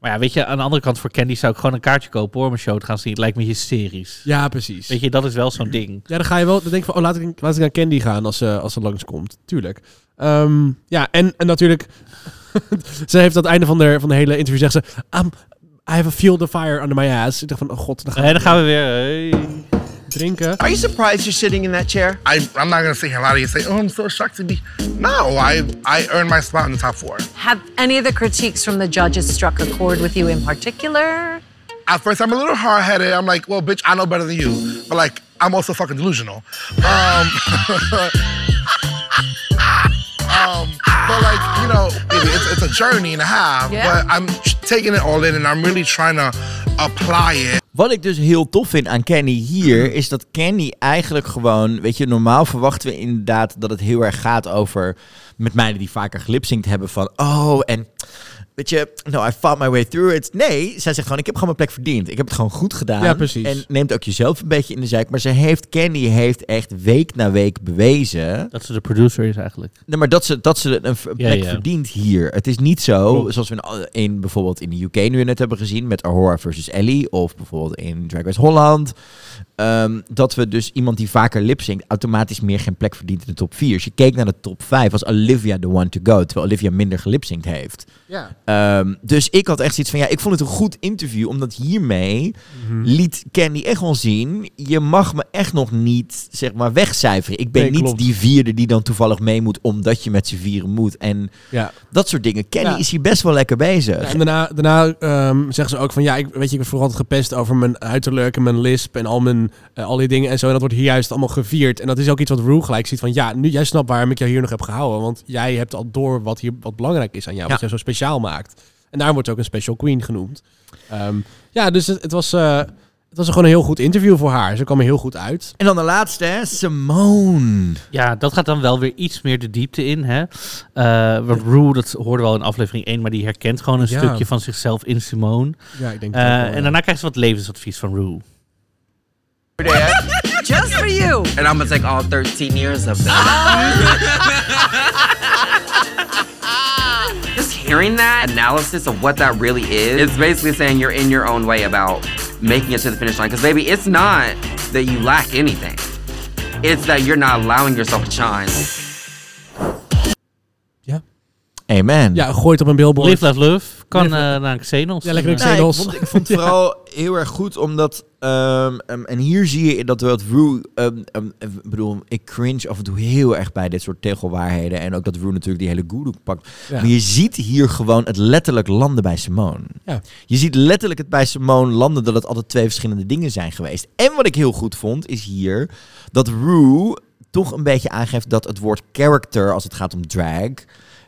B: Maar ja, weet je, aan de andere kant voor Candy zou ik gewoon een kaartje kopen hoor, om een show te gaan zien. Het lijkt me hysterisch.
C: Ja, precies.
B: Weet je, dat is wel zo'n ding.
C: Ja, dan ga je wel. Dan denk je van, oh, laat ik, laat ik naar Candy gaan als ze, als ze langskomt. Tuurlijk. Ehm, ja, en, en natuurlijk. ze heeft aan het einde van de, van de hele interview zegt ze. Um, I have a feel the fire under my ass. Ik dacht van, oh god, dan gaan,
B: En dan gaan we weer. hey.
C: drinken.
H: Are you surprised you're sitting in that chair?
E: I, I'm not gonna sit here and lie to you say, oh, I'm so shocked to be. No, I, I earned my spot in the top four.
I: Have any of the critiques from the judges struck a chord with you in particular?
E: At first, I'm a little hard headed. I'm like, well, bitch, I know better than you. But like, I'm also fucking delusional. Um, um, but like, you know, baby, it's, it's a journey and a half.
I: Yeah.
E: But I'm taking it all in and I'm really trying to apply it.
A: Wat ik dus heel tof vind aan Kenny hier, is dat Kenny eigenlijk gewoon, weet je, normaal verwachten we inderdaad dat het heel erg gaat over, met meiden die vaker gelipzinkt hebben van, oh, en weet je, no, I fought my way through it. Nee, zij zegt gewoon, ik heb gewoon mijn plek verdiend. Ik heb het gewoon goed gedaan.
C: Ja, precies.
A: En neemt ook jezelf een beetje in de zijk. Maar ze heeft, Kenny heeft echt week na week bewezen
B: Dat ze de producer is eigenlijk.
A: Nee, maar dat ze, dat ze een
B: Ja,
A: plek
B: ja.
A: verdient hier. Het is niet zo,
B: Klopt.
A: zoals we in, bijvoorbeeld in de UK nu net hebben gezien met Ahura versus Ellie, of bijvoorbeeld in Drag Race Holland, ehm, dat we dus iemand die vaker lipzingt automatisch meer geen plek verdient in de top 4. Als je keek naar de top 5, was Olivia the one to go, terwijl Olivia minder gelipzinkt heeft.
C: Ja.
A: Ehm, dus ik had echt zoiets van, ja, ik vond het een goed interview, omdat hiermee
C: Mhm.
A: liet Candy echt wel zien, je mag me echt nog niet, zeg maar, wegcijferen. Ik ben
C: Nee,
A: niet
C: klopt.
A: die vierde die dan toevallig mee moet, omdat je met z'n vieren moet. En
C: Ja.
A: dat soort dingen. Kenny
C: Ja.
A: is hier best wel lekker bezig.
C: Ja, en daarna, daarna ehm, zeggen ze ook van ja, ik, weet je, ik ben vroeger altijd gepest over mijn uiterlijk en mijn lisp en al, mijn, eh, al die dingen en zo. En dat wordt hier juist allemaal gevierd. En dat is ook iets wat Rue gelijk ziet van ja, nu jij snapt waarom ik jou hier nog heb gehouden. Want jij hebt al door wat hier wat belangrijk is aan jou, wat jou zo speciaal maakt. En daar wordt ook een special queen genoemd. Ehm, ja, dus het, het was, eh, het was gewoon een heel goed interview voor haar. Ze kwam er heel goed uit.
A: En dan de laatste, hè? Simone.
B: Ja, dat gaat dan wel weer iets meer de diepte in. Hè? Eh want Rue, dat hoorden we al in aflevering 1, maar die herkent gewoon een
C: Ja.
B: stukje van zichzelf in Simone.
C: Ja, ik denk dat ook wel,
B: en
C: ja.
B: daarna krijgt ze wat levensadvies van Rue.
G: Just for you.
F: And I'm gonna take all 13 years of that. hearing that analysis of what that really is, it's basically saying you're in your own way about making it to the finish line. Because, baby, it's not that you lack anything, it's that you're not allowing yourself to shine.
A: Amen.
C: Ja, gooit op een billboard.
B: Live, love, love. Kan
C: Live,
B: eh, naar Xenos.
C: Ja, lekker
A: Nee, ik vond, ik vond het vooral heel erg goed, omdat... ehm, ehm, en hier zie je dat Rue... ehm, ehm, ik bedoel, ik cringe af en toe heel erg bij dit soort tegelwaarheden. En ook dat Rue natuurlijk die hele goedoe pakt.
C: Ja.
A: Maar je ziet hier gewoon het letterlijk landen bij Simone.
C: Ja.
A: Je ziet letterlijk het bij Simone landen dat het altijd twee verschillende dingen zijn geweest. En wat ik heel goed vond, is hier dat Rue toch een beetje aangeeft dat het woord character, als het gaat om drag,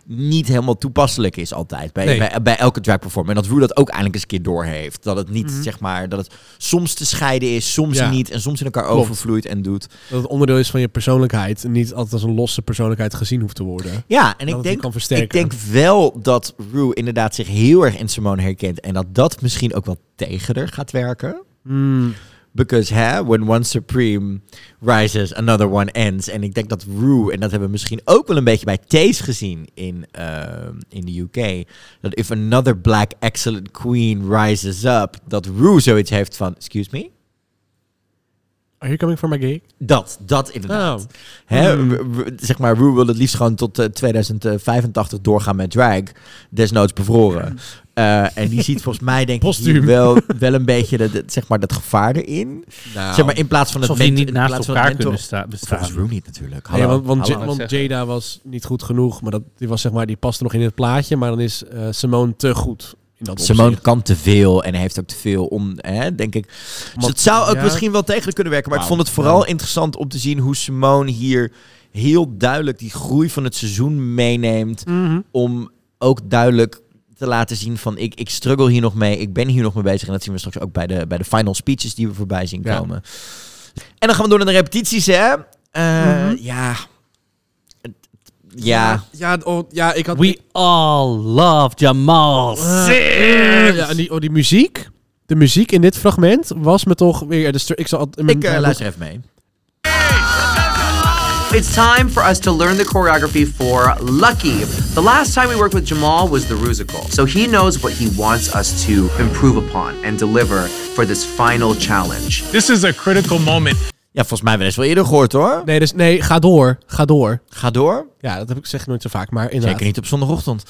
A: niet helemaal toepasselijk is altijd bij,
C: Nee.
A: bij, bij elke drag performer. En dat Rue dat ook eindelijk eens een keer doorheeft. Dat het niet,
C: Mhm.
A: zeg maar, dat het soms te scheiden is, soms
C: Ja.
A: niet. En soms in elkaar
C: Klopt.
A: overvloeit en doet.
C: Dat het onderdeel is van je persoonlijkheid en niet altijd als een losse persoonlijkheid gezien hoeft te worden.
A: Ja, en
C: Dat
A: ik denk,
C: kan versterken.
A: ik denk wel dat Rue inderdaad zich heel erg in Simone herkent. En dat dat misschien ook wel tegen haar gaat werken.
C: Hmm.
A: Because hè, when one supreme rises, another one ends. En ik denk dat Rue, en dat hebben we misschien ook wel een beetje bij Taze gezien in, ehm, in de UK. Dat if another black excellent queen rises up, dat Rue zoiets heeft van, excuse me?
C: Are you coming for my gig?
A: Dat, dat inderdaad.
C: Oh.
A: Hè,
C: Hmm.
A: we- we- zeg maar, Rue wil het liefst gewoon tot eh, 2085 doorgaan met drag. Desnoods bevroren. Eh, en die ziet volgens mij denk ik wel, wel een beetje de, de- zeg maar, dat gevaar erin.
C: Nou,
A: zeg maar in plaats van het ment-
B: niet
A: in
B: naast
A: plaats van
B: elkaar
A: mentor-
B: kunnen sta- bestaan.
A: Volgens Rue niet natuurlijk.
C: Nee, want, want,
A: Hallo.
C: Ja- want
B: zeggen.
C: Jada was niet goed genoeg, maar dat, die was zeg maar, die paste nog in het plaatje, maar dan is eh, Simone te goed dat
A: Simone
C: opzicht.
A: kan te veel en heeft ook te veel om, hè, denk ik. Dus het zou ook
C: ja.
A: misschien wel tegen kunnen werken. Maar ik
C: Wauw.
A: vond het vooral
C: Ja.
A: interessant om te zien hoe Simone hier heel duidelijk die groei van het seizoen meeneemt.
C: Mhm.
A: Om ook duidelijk te laten zien van ik, ik struggle hier nog mee. Ik ben hier nog mee bezig. En dat zien we straks ook bij de, bij de final speeches die we voorbij zien
C: Ja.
A: komen. En dan gaan we door naar de repetities, hè? Eh,
C: Mhm.
A: Ja. Het- Ja.
C: Ja, oh, ja, ik had...
B: We all love Jamal.
C: Eh,
B: Sims.
C: ja, en die, oh, die muziek, de muziek in dit fragment was me toch weer... De stru- ik zal in mijn
A: Ik
C: draaiboek-
A: luister even mee.
D: It's time for us to learn the choreography for Lucky. The last time we worked with Jamal was the Rusical, so he knows what he wants us to improve upon and deliver for this final challenge.
J: This is a critical moment.
A: Ja, volgens mij hebben we eens wel eerder gehoord, hoor.
C: Nee, dus, nee, ga door. Ga door.
A: Ga door.
C: Ja, dat heb ik zeg nooit zo vaak, maar inderdaad.
A: Zeker niet op zondagochtend.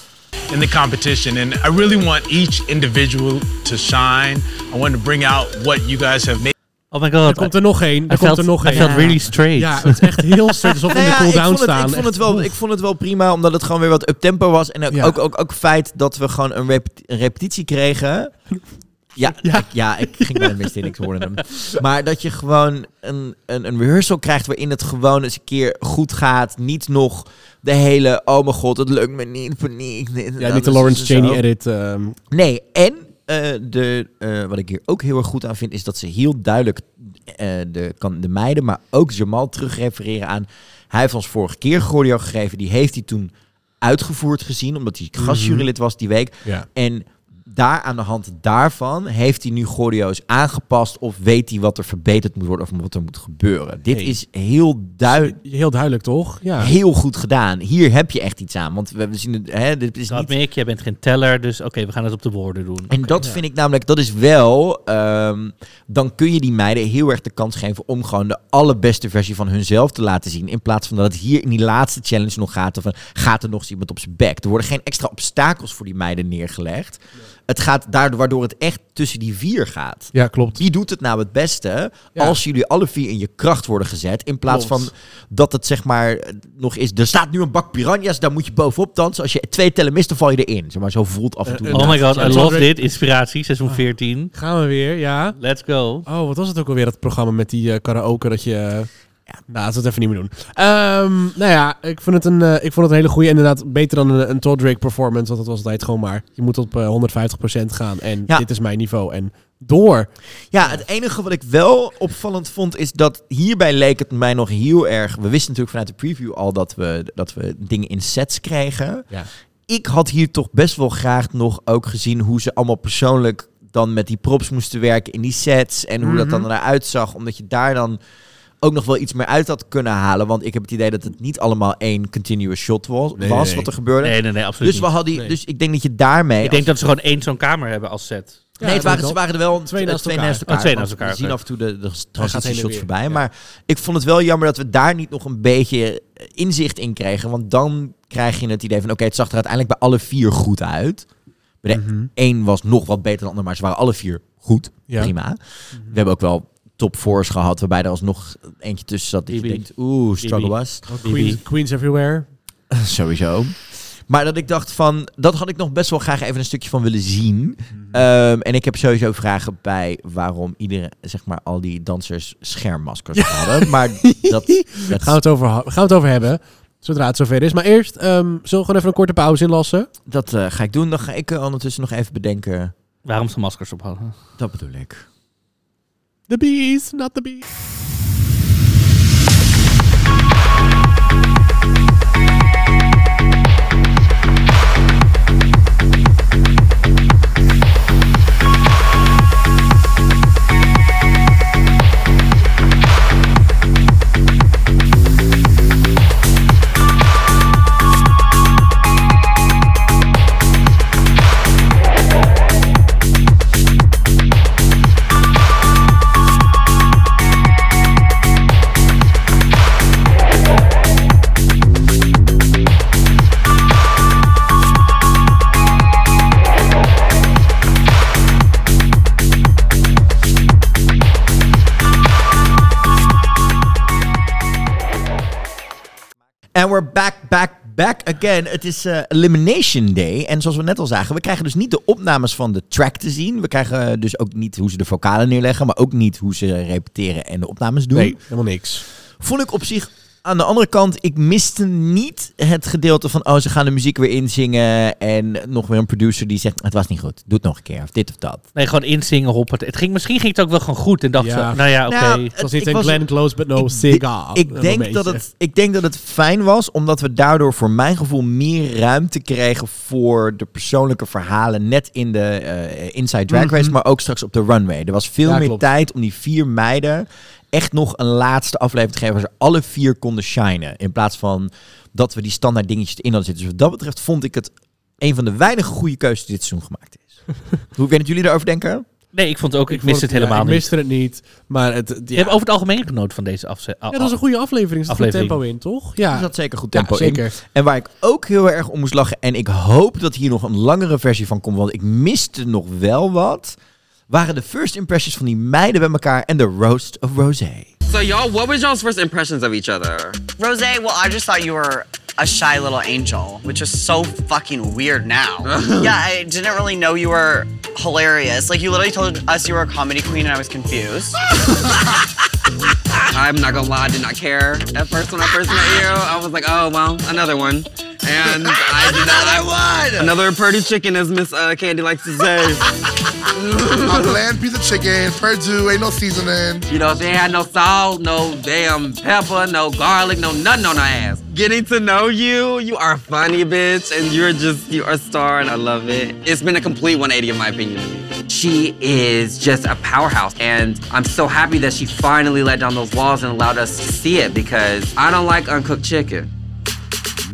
J: in the competition. And I really want each individual to shine. I want to bring out what you guys have made.
B: Oh my god.
C: Er komt er nog één.
B: I
C: Er
B: felt,
C: komt er nog
B: I
C: één.
B: felt really straight.
C: Ja, het is echt heel straight. Alsof we in de
A: Nou ja,
C: cooldown
A: het,
C: staan.
A: Ik vond, het wel, ik vond het wel prima, omdat het gewoon weer wat up-tempo was. En ook,
C: Ja.
A: ook, ook, ook feit dat we gewoon een, repet- een repetitie kregen. Ja, ja. Ik, ja, ik ging bij de mist in, ik hoorde hem. Maar dat je gewoon een, een, een rehearsal krijgt waarin het gewoon eens een keer goed gaat. Niet nog de hele, oh mijn god, het lukt me niet, paniek.
C: Ja, niet de Lawrence Cheney edit. ehm,
A: Nee, en eh, de, eh, wat ik hier ook heel erg goed aan vind, is dat ze heel duidelijk eh, de, kan de meiden, maar ook Jamal terugrefereren aan. Hij heeft ons vorige keer choreo gegeven, die heeft hij toen uitgevoerd gezien, omdat hij gastjurylid was die week.
C: ja.
A: En daar aan de hand daarvan heeft hij nu choreo's aangepast of weet hij wat er verbeterd moet worden of wat er moet gebeuren. Dit
C: Hey.
A: is heel duidelijk.
C: Heel duidelijk, toch? Ja.
A: Heel goed gedaan. Hier heb je echt iets aan. Want we, zien het. Hè, dit is
B: Dat
A: niet
B: je, jij bent geen teller, dus oké, we gaan het op de woorden doen.
A: En dat vind ik namelijk, dat is wel, ehm, dan kun je die meiden heel erg de kans geven om gewoon de allerbeste versie van hunzelf te laten zien. In plaats van dat het hier in die laatste challenge nog gaat, of gaat er nog eens iemand op zijn bek. Er worden geen extra obstakels voor die meiden neergelegd. Het gaat daardoor, waardoor het echt tussen die vier gaat.
C: Ja, klopt.
A: Wie doet het nou het beste
C: Ja.
A: als jullie alle vier in je kracht worden gezet? In plaats
C: Klopt.
A: van dat het zeg maar eh, nog is. Er staat nu een bak piranha's, daar moet je bovenop dansen. Als je twee tellen mist, dan val je erin. Zeg maar, zo voelt af en toe.
C: Eh,
A: de
B: Oh my god, I love dit. Inspiratie, seizoen 14.
C: Gaan we weer, ja.
B: Let's go.
C: Oh, wat was het ook alweer, dat programma met die eh, karaoke dat je... eh, Nou, dat het even niet meer doen. Ehm, nou ja, ik vond het een, eh, ik vond het een hele goede. Inderdaad, beter dan een, een Todd Drake performance. Want dat was altijd gewoon maar. Je moet op eh, 150% gaan. En
A: Ja.
C: dit is mijn niveau. En door.
A: Ja, het enige wat ik wel opvallend vond is dat hierbij leek het mij nog heel erg. We wisten natuurlijk vanuit de preview al dat we, dat we dingen in sets kregen.
C: Ja.
A: Ik had hier toch best wel graag nog ook gezien hoe ze allemaal persoonlijk dan met die props moesten werken in die sets. En hoe dat dan eruit zag. Omdat je daar dan ook nog wel iets meer uit had kunnen halen. Want ik heb het idee dat het niet allemaal één continuous shot was,
C: Nee,
A: was
C: nee.
A: wat er gebeurde.
B: Nee, nee, nee, absoluut
A: dus, we hadden,
C: Nee.
A: dus ik denk dat je daarmee...
B: Ik denk dat ze gewoon één zo'n kamer hebben als set.
C: Ja,
A: nee, het waren, ze waren er wel
C: Twee naast elkaar.
A: naast elkaar.
B: Oh, twee naast elkaar,
A: We zien af en toe de, de transitieshots voorbij.
C: ja.
A: Maar ik vond het wel jammer dat we daar niet nog een beetje eh, inzicht in kregen. Want dan krijg je het idee van... Oké, het zag er uiteindelijk bij alle vier goed uit. Bij de
C: Mhm.
A: één was nog wat beter dan de ander. Maar ze waren alle vier goed.
C: Ja.
A: Prima. We hebben ook wel top fours gehad. Waarbij er alsnog eentje tussen zat. Die je denkt, oeh, struggle was.
C: Queens, Queens Everywhere.
A: Sowieso. Maar dat ik dacht van, dat had ik nog best wel graag even een stukje van willen zien.
C: Mhm.
A: Ehm, en ik heb sowieso vragen bij waarom iedereen, zeg maar, al die dansers schermmaskers hadden. Maar dat, dat
C: Gaan we, het over, gaan we het over hebben. Zodra het zover is. Maar eerst, ehm, zullen we gewoon even een korte pauze inlassen?
A: dat eh, ga ik doen. Dan ga ik eh, ondertussen nog even bedenken.
B: Waarom ze maskers op hadden.
A: Dat bedoel ik.
C: The bees, not the bees.
A: We're back, back, back again. Het is eh, Elimination Day. En zoals we net al zagen, we krijgen dus niet de opnames van de track te zien. We krijgen dus ook niet hoe ze de vocalen neerleggen, maar ook niet hoe ze repeteren en de opnames doen.
C: Nee, helemaal niks.
A: Vond ik op zich aan de andere kant, ik miste niet het gedeelte van, oh, ze gaan de muziek weer inzingen. En nog weer een producer die zegt, het was niet goed. Doe het nog een keer. Of dit of dat.
B: Nee, gewoon inzingen, hoppen. Het ging, misschien ging het ook wel gewoon goed. En dacht
C: Ja.
B: ze, nou ja, oké.
A: Nou,
C: Het was niet een Glenn Close, but no
A: ik
C: cigar.
A: Ik denk, dat het, ik denk dat het fijn was, omdat we daardoor voor mijn gevoel meer ruimte kregen voor de persoonlijke verhalen. Net in de eh, Inside Drag Race,
C: Mhm.
A: maar ook straks op de runway. Er was veel
C: Ja,
A: meer
C: klopt.
A: tijd om die vier meiden echt nog een laatste aflevering te geven waar ze alle vier konden shinen. In plaats van dat we die standaard dingetjes erin hadden zitten. Dus wat dat betreft vond ik het een van de weinige goede keuzes die dit seizoen gemaakt is. Hoe weet jullie daarover denken?
B: Nee, ik vond ook, ik,
C: vond
B: miste het helemaal
C: ja, ik
B: niet.
C: miste het niet. Maar het,
B: Je
C: ja.
B: hebt over het algemeen genoten van deze afzet.
C: ja, dat was een goede aflevering. Er zat goed tempo in, toch? Ja.
A: Er zat zeker goed
C: Ja,
A: tempo
C: zeker.
A: in. En waar ik ook heel erg om moest lachen, en ik hoop dat hier nog een langere versie van komt, want ik miste nog wel wat, waren de first impressions van die meiden bij elkaar en de roast of Rosé.
F: So y'all, what was y'all's first impressions of each other?
G: Rose, well, I just thought you were a shy little angel, which is so fucking weird now. yeah, I didn't really know you were hilarious. Like, you literally told us you were a comedy queen, and I was confused.
F: I'm not gonna lie, I did not care at first when I first met you. I was like, oh well, another one. And I did another one. Another pretty chicken, as Miss uh, Candy likes to say.
E: A bland piece of chicken, Purdue, ain't no seasoning.
F: You know, she had no salt, no damn pepper, no garlic, no nothing on her ass. Getting to know you, you are funny, bitch, and you're just, you are a star, and I love it. It's been a complete 180 in my opinion. She is just a powerhouse, and I'm so happy that she finally let down those walls and allowed us to see it because I don't like uncooked chicken.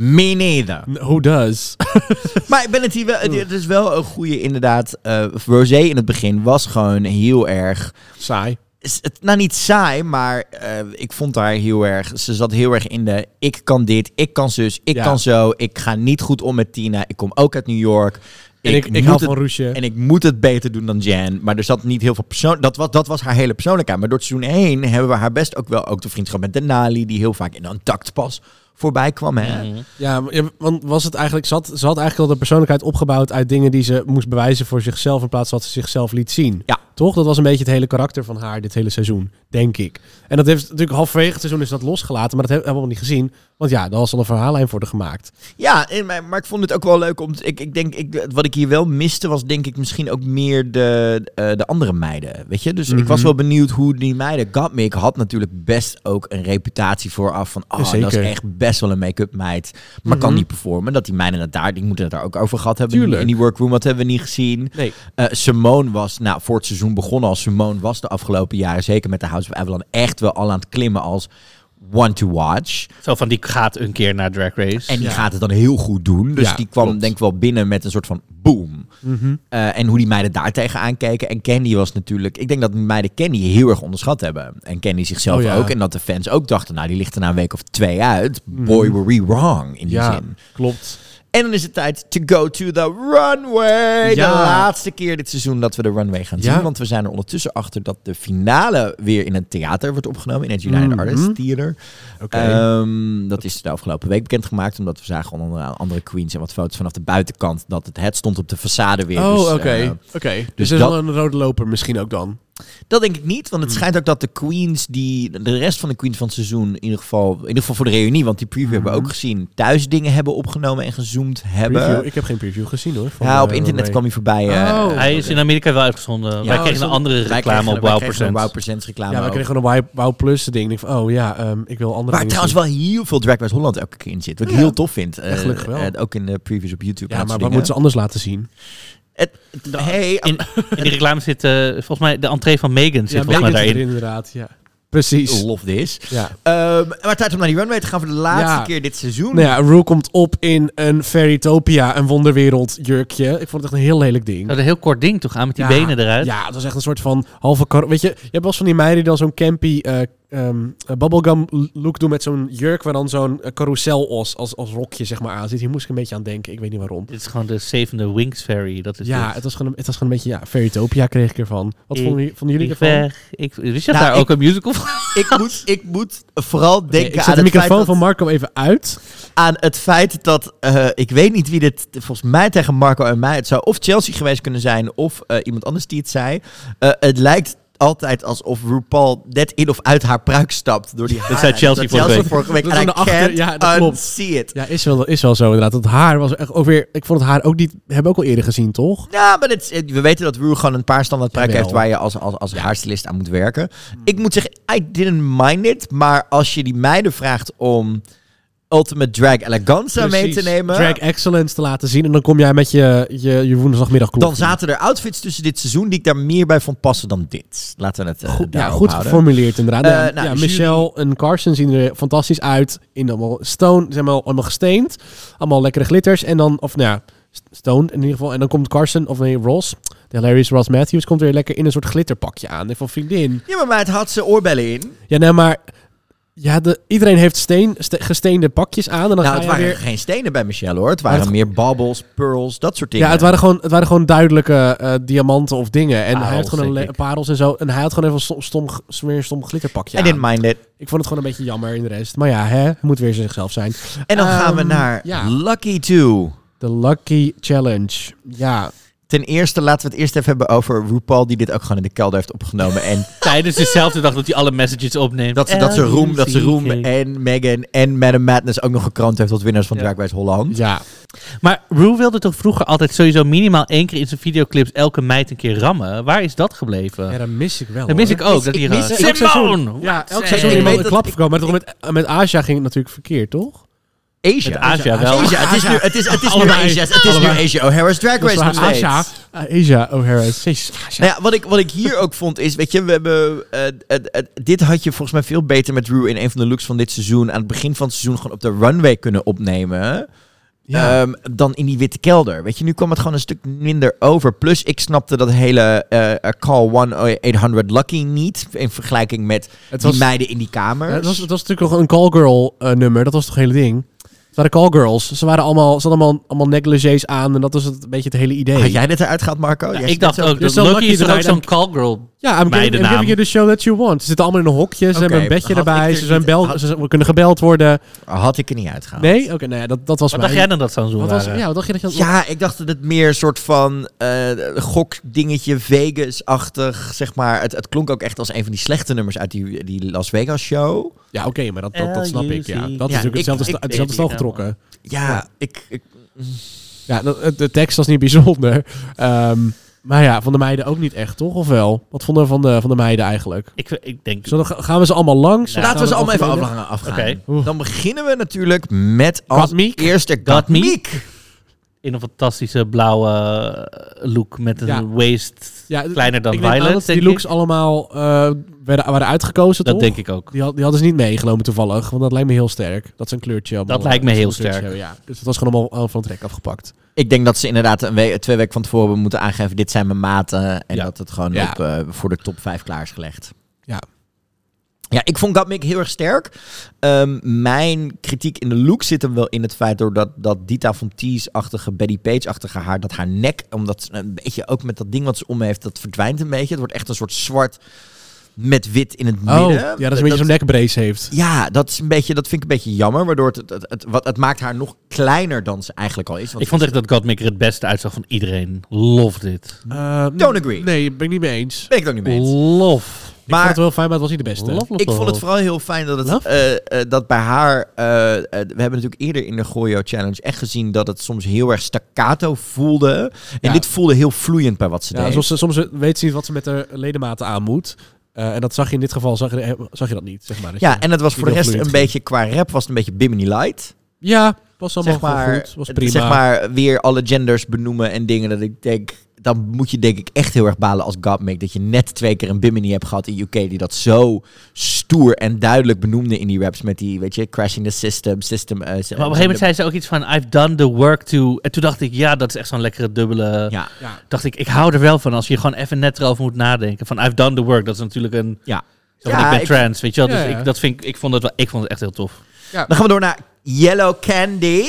A: Me neither.
C: Who does?
A: Maar ik ben het hier wel, het is wel een goede inderdaad. eh Rosé in het begin was gewoon heel erg
C: Saai.
A: is het, nou niet saai, maar eh, ik vond haar heel erg. Ze zat heel erg in de. Ik kan dit, ik kan zus, ik
C: Ja.
A: kan zo. Ik ga niet goed om met Tina. Ik kom ook uit New York.
C: En ik, ik
A: moet
C: hou
A: het-
C: van.
A: En ik moet het beter doen dan Jan. Maar er zat niet heel veel persoon. Dat was, dat was haar hele persoonlijkheid. Maar door het seizoen heen hebben we haar best ook wel. Ook de vriendschap met Denali, die heel vaak in een taktpas voorbij kwam. Hè?
B: Mhm.
C: Ja, want was het eigenlijk, ze had, ze had eigenlijk al de persoonlijkheid opgebouwd uit dingen die ze moest bewijzen voor zichzelf in plaats van dat ze zichzelf liet zien.
A: Ja.
C: Toch? Dat was een beetje het hele karakter van haar dit hele seizoen, denk ik. En dat heeft natuurlijk halverwege het seizoen is dat losgelaten, maar dat hebben we nog niet gezien. Want ja, daar was al een verhaallijn voor de gemaakt.
A: Ja, maar, maar ik vond het ook wel leuk om. Ik, ik denk, ik, wat ik hier wel miste, was denk ik misschien ook meer de, eh, de andere meiden. Weet je? Dus ik was
C: Mhm.
A: wel benieuwd hoe die meiden. Gottmik had natuurlijk best ook een reputatie vooraf van. Oh, dat is echt best wel een make-up meid. Maar kan
C: Mhm.
A: niet performen. Dat die meiden het daar, die moeten het daar ook over gehad hebben.
C: Tuurlijk.
A: In die workroom, wat hebben we niet gezien.
C: Nee.
A: Eh, Simone was, nou, voor het seizoen begonnen als Simone was de afgelopen jaren, zeker met de House of Avalon, echt wel al aan het klimmen als one to watch.
B: Zo van, die gaat een keer naar Drag Race.
A: En die
C: Ja.
A: gaat het dan heel goed doen. Dus
C: Ja,
A: die kwam
C: klopt.
A: denk ik wel binnen met een soort van boom.
C: Mhm.
A: Eh, en hoe die meiden daar tegenaan keken. En Candy was natuurlijk... Ik denk dat die meiden Candy heel erg onderschat hebben. En Candy zichzelf
C: Oh ja.
A: ook. En dat de fans ook dachten... Nou, die ligt er na een week of twee uit. Boy, were we wrong in die
C: Ja,
A: zin.
C: klopt.
A: En dan is het tijd to go to the runway.
C: Ja.
A: De laatste keer dit seizoen dat we de runway gaan
C: Ja.
A: zien. Want we zijn er ondertussen achter dat de finale weer in het theater wordt opgenomen. In het United
C: Mhm.
A: Artists Theater.
C: Oké.
A: Ehm, dat is de afgelopen week bekendgemaakt. Omdat we zagen onder andere queens en wat foto's vanaf de buitenkant. Dat het het stond op de façade weer.
C: oh,
A: Dus,
C: oké.
A: eh,
C: Oké. Dus,
A: dus
C: er is
A: dat-
C: wel een rode loper misschien ook dan.
A: Dat denk ik niet, want
C: Hmm.
A: het schijnt ook dat de queens die, de rest van de queens van het seizoen, in ieder geval, in ieder geval voor de reunie, want die preview hebben we ook gezien, thuis dingen hebben opgenomen en gezoomd hebben.
C: Preview. Ik heb geen preview gezien hoor. van,
A: ja, op
C: eh,
A: internet kwam hij voorbij. eh,
C: Oh.
B: Hij is in Amerika wel uitgezonden. Wij
A: oh,
B: kregen een andere
A: wij
B: reclame
A: kregen-
B: op
A: wij
B: Wow Percent.
A: Wow Percent reclame.
C: Ja, we kregen gewoon een Wow, wow Plus ding. Ik denk van, oh ja, ehm, ik wil andere
A: Waar
C: dingen
A: trouwens
C: zien.
A: wel heel veel Drag Race Holland elke keer in zit. Wat ik
C: Ja.
A: heel tof vind.
C: Ja, gelukkig wel.
A: Eh, eh, ook in de previews op YouTube.
C: Ja, maar wat moeten ze anders laten zien?
A: Het, het- hey,
B: In, in die reclame zit eh, volgens mij de entree van Megan zit
C: Ja,
B: volgens mij daarin.
C: inderdaad. Ja. Precies.
A: love this.
C: Ja.
A: Ehm, maar tijd om naar die runway te gaan voor de laatste
C: Ja.
A: keer dit seizoen.
C: Nou ja, Rue komt op in een Fairytopia, een wonderwereld jurkje. Ik vond het echt een heel lelijk ding.
B: Dat is een heel kort ding toch aan met die
C: Ja,
B: benen eruit.
C: Ja, het was echt een soort van halve... kar- Weet je, je hebt wel eens van die meiden die dan zo'n campy eh, ehm, eh, bubblegum look doen met zo'n jurk waar dan zo'n eh, carouselos als, als rokje zeg maar aan zit. Hier moest ik een beetje aan denken. Ik weet niet waarom.
B: Dit is gewoon de zevende Wings Fairy. Dat is
C: Ja,
B: dit.
C: het was, gewoon, een- het was gewoon een beetje, ja, Fairytopia kreeg ik ervan. Wat
B: Ik-
C: vonden, jullie- vonden jullie
B: ik
C: ervan?
B: weg. Ik, wist je
A: Nou,
B: daar
A: ik-
B: ook een musical van?
A: Ik moet, ik moet vooral denken
C: ik
A: aan
C: zet de
A: het
C: microfoon
A: feit
C: van
A: dat-
C: Marco even uit.
A: aan het feit dat eh, ik weet niet wie dit volgens mij tegen Marco en mij het zou of Chelsea geweest kunnen zijn of eh, iemand anders die het zei. Eh, het lijkt altijd alsof RuPaul net in of uit haar pruik stapt door die haar.
B: zei Chelsea vorige week.
A: vorige week.
C: Dat
A: En
C: achter-
A: can't
C: ja, dat klopt.
A: unsee it.
C: Ja, is wel, is wel zo inderdaad. Het haar was echt ook weer... Ik vond het haar ook niet... Hebben we ook al eerder gezien, toch?
A: Ja, maar het, we weten dat Ru gewoon een paar standaard pruiken heeft waar je als, als, als haarstylist aan moet werken. Ik moet zeggen, I didn't mind it. Maar als je die meiden vraagt om Ultimate Drag Eleganza mee te nemen...
C: Drag excellence te laten zien. En dan kom jij met je, je, je woensdagmiddag
A: Dan zaten er outfits tussen dit seizoen die ik daar meer bij vond passen dan dit. Laten we het eh,
C: Goed, ja, goed
A: houden.
C: geformuleerd inderdaad. Ja,
A: nou,
C: ja,
A: jury-
C: Michelle en Carson zien er fantastisch uit. In allemaal stone, ze zijn allemaal, allemaal gesteend. Allemaal lekkere glitters. En dan, of nou ja, st- stoned in ieder geval. En dan komt Carson, of nee, Ross, de hilarious Ross Matthews, komt weer lekker in een soort glitterpakje aan. En van vriendin.
A: Ja, maar meid had ze oorbellen in.
C: Ja, nee, maar... Ja, de, iedereen heeft steen, ste- gesteende pakjes aan. En dan
A: nou, het waren
C: weer...
A: geen stenen bij Michelle hoor. Het waren
C: het-
A: meer bubbles, pearls, dat soort dingen.
C: Ja, het waren gewoon, het waren gewoon duidelijke eh, diamanten of dingen. En hij had gewoon een parels en zo. En hij had gewoon even een stom, stom, stom glitterpakje
A: I didn't mind it.
C: Ik vond het gewoon een beetje jammer in de rest. Maar ja, hè, moet weer zichzelf zijn.
A: En dan gaan we
C: Ehm,
A: naar
C: ja.
A: Lucky 2.
C: De Lucky Challenge. Ja.
A: Ten eerste laten we het eerst even hebben over RuPaul, die dit ook gewoon in de kelder heeft opgenomen. En
B: Tijdens dezelfde dag dat hij alle messages opneemt.
A: dat ze, dat ze Roem, dat ze Roem en Megan en Madam Madness ook nog gekroond heeft tot winnaars van
B: Ja.
A: Drag Race Holland.
C: Ja.
B: Maar Rue wilde toch vroeger altijd sowieso minimaal één keer in zijn videoclips elke meid een keer rammen? Waar is dat gebleven?
C: ja, dat mis ik wel.
B: dat mis
C: hoor.
B: ik ook. Dat
A: ik
B: hier
A: mis-
B: gaat.
A: elk
B: Simone!
C: Ja, elk seizoen iemand een klap gekomen. Maar toch met, met Asia ging het natuurlijk verkeerd, toch?
A: Asia.
B: Met Asia wel.
A: Asia. Het is nu, het is, het is nu. Asia. Het is nu. Asia O'Hara's Drag
C: Dat
A: Race nog steeds.
C: Asia. Uh, Asia O'Hara. Jezus, Asia.
A: Nou ja, wat ik, wat ik hier ook vond is, weet je, we hebben, eh, het- het- dit had je volgens mij veel beter met Rue in een van de looks van dit seizoen aan het begin van het seizoen gewoon op de runway kunnen opnemen.
C: Ja.
A: Ehm, dan in die witte kelder. Weet je, nu kwam het gewoon een stuk minder over. Plus, ik snapte dat hele eh, Call 1-800 Lucky niet. In vergelijking met
C: Het
A: die meiden in die kamer.
C: Ja, het, was, het was natuurlijk nog een callgirl eh, nummer. Dat was toch het hele ding? Het waren callgirls. Ze, waren allemaal, ze hadden allemaal, allemaal negligés aan. En dat was het, een beetje het hele idee.
A: Had jij dit eruit gehaald, Marco?
B: Ja, ik dacht ook, lucky is toch ook zo'n callgirl
C: Ja, I'm giving, I'm giving you the show that you want. Ze zitten allemaal in een hokje. Ze hebben een bedje erbij. Ze, zijn bel,
A: had-
C: ze kunnen gebeld worden.
A: Had ik er niet uitgehaald.
C: Nee? Oké, nou ja, dat, dat was
B: Wat
C: mijn...
B: dacht jij dan dat zo'n zoen
C: Wat was,
B: waren?
C: ja, wat dacht je dat je...
A: Ja, ik dacht dat het meer een soort van eh gokdingetje, Vegas-achtig, zeg maar. Het, het klonk ook echt als een van die slechte nummers uit die, die Las Vegas show.
C: Ja, oké, maar dat, dat, dat snap ik. Ja. Dat is
B: Ja,
C: natuurlijk hetzelfde,
A: ik-
C: sta- hetzelfde stel
B: ik-
C: getrokken.
A: Ja, ik, ik
C: Ja, de, de tekst was niet bijzonder. Ehm, maar ja, van de meiden ook niet echt, toch? Of wel? Wat vonden we van de, van de meiden eigenlijk?
B: Ik, ik denk...
C: Zullen, gaan we ze allemaal langs?
A: Laten we ze allemaal even afgaan. afgaan.
B: Oké.
A: Dan beginnen we natuurlijk met als eerste.
B: Meek. In een fantastische blauwe eh, look met een
C: Ja.
B: waist
C: Ja,
B: kleiner dan Violet,
C: dat die looks
B: ik.
C: allemaal eh, werden, waren uitgekozen,
B: Dat
C: toch?
B: denk ik ook.
C: Die, had, die hadden ze niet meegenomen toevallig, want dat lijkt me heel sterk. Dat is een kleurtje. allemaal,
B: Dat lijkt me heel sterk.
C: Ja. Dus dat was gewoon allemaal allemaal van het rek afgepakt.
A: Ik denk dat ze inderdaad een we- twee weken van tevoren hebben moeten aangeven... dit zijn mijn maten. En
C: Ja.
A: dat het gewoon
C: Ja.
A: op, eh, voor de top 5 klaar is gelegd.
C: Ja.
A: Ja, ik vond Gatmik heel erg sterk. Ehm, mijn kritiek in de look zit hem wel in het feit... doordat dat Dita von Teese-achtige, Betty Page-achtige haar... dat haar nek, omdat ze een beetje ook met dat ding wat ze om heeft... dat verdwijnt een beetje. Het wordt echt een soort zwart met wit in het
C: Oh,
A: midden.
C: ja, dat is een beetje zo'n nekbrace heeft.
A: Ja, dat, is een beetje, dat vind ik een beetje jammer. Waardoor het, het, het, het, wat, het maakt haar nog kleiner dan ze eigenlijk al is. Want
B: Ik vond echt dat Godmaker het beste uitzag van iedereen. Love dit.
C: Uh,
A: Don't agree.
C: Nee, ben ik niet mee eens.
A: ben ik het ook niet mee eens.
B: Love.
C: Ik
A: Maar-
C: vond het wel fijn, maar het was niet de beste.
B: Love, love,
A: Ik vond het vooral heel fijn dat het eh, eh, dat bij haar. eh, we hebben natuurlijk eerder in de Goyo Challenge echt gezien dat het soms heel erg staccato voelde. En
C: Ja.
A: dit voelde heel vloeiend bij wat ze
C: Ja,
A: deed.
C: soms, soms weet ze niet wat ze met de ledematen aan moet. Eh, en dat zag je in dit geval, zag je, zag je dat niet, zeg maar. Dat
A: ja,
C: je-
A: en het was voor de rest een beetje qua rap was het een beetje Bimini Light.
C: Ja, was allemaal
A: Zeg maar,
C: gewoon goed. Was prima.
A: zeg maar weer alle genders benoemen en dingen dat ik denk. Dan moet je denk ik echt heel erg balen als Godmake dat je net twee keer een Bimini hebt gehad in UK die dat zo stoer en duidelijk benoemde in die raps met die, weet je, crashing the system, system. eh,
B: Maar op een gegeven moment zei ze ook iets van... I've done the work to... En toen dacht ik, ja, dat is echt zo'n lekkere dubbele...
A: ja,
C: ja.
B: dacht ik, ik hou er wel van als je gewoon even net erover moet nadenken. Van I've done the work. Dat is natuurlijk een...
A: Ja.
B: Zo van,
A: Ja,
B: ik ben
A: ik-
B: trans, weet je wel.
C: Ja,
B: dus
C: ja.
B: ik, dat vind ik, ik, vond het wel, ik vond het echt heel tof.
A: Dan gaan we door naar Yellow Candy.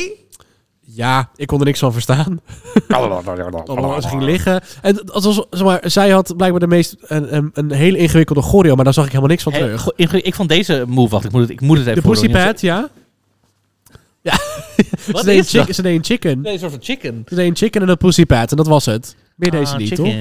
C: Ja, ik kon er niks van verstaan. Ze ging liggen. En het was, zeg maar, zij had blijkbaar de meest een, een, een hele ingewikkelde choreo, maar daar zag ik helemaal niks van
B: Hey,
C: terug.
B: go- ik, ik vond deze move, wacht, ik moet het, ik moet het even
C: De
B: voordoen.
C: Pussypat, ja. Ja, ze
B: Wat
C: deed, een
B: is
C: chick-
B: dat?
C: ze deed een chicken.
B: Nee, een soort van chicken.
C: Ze deed een chicken en een Pussypat en dat was het. Meer deze
B: Ah,
C: niet, toch?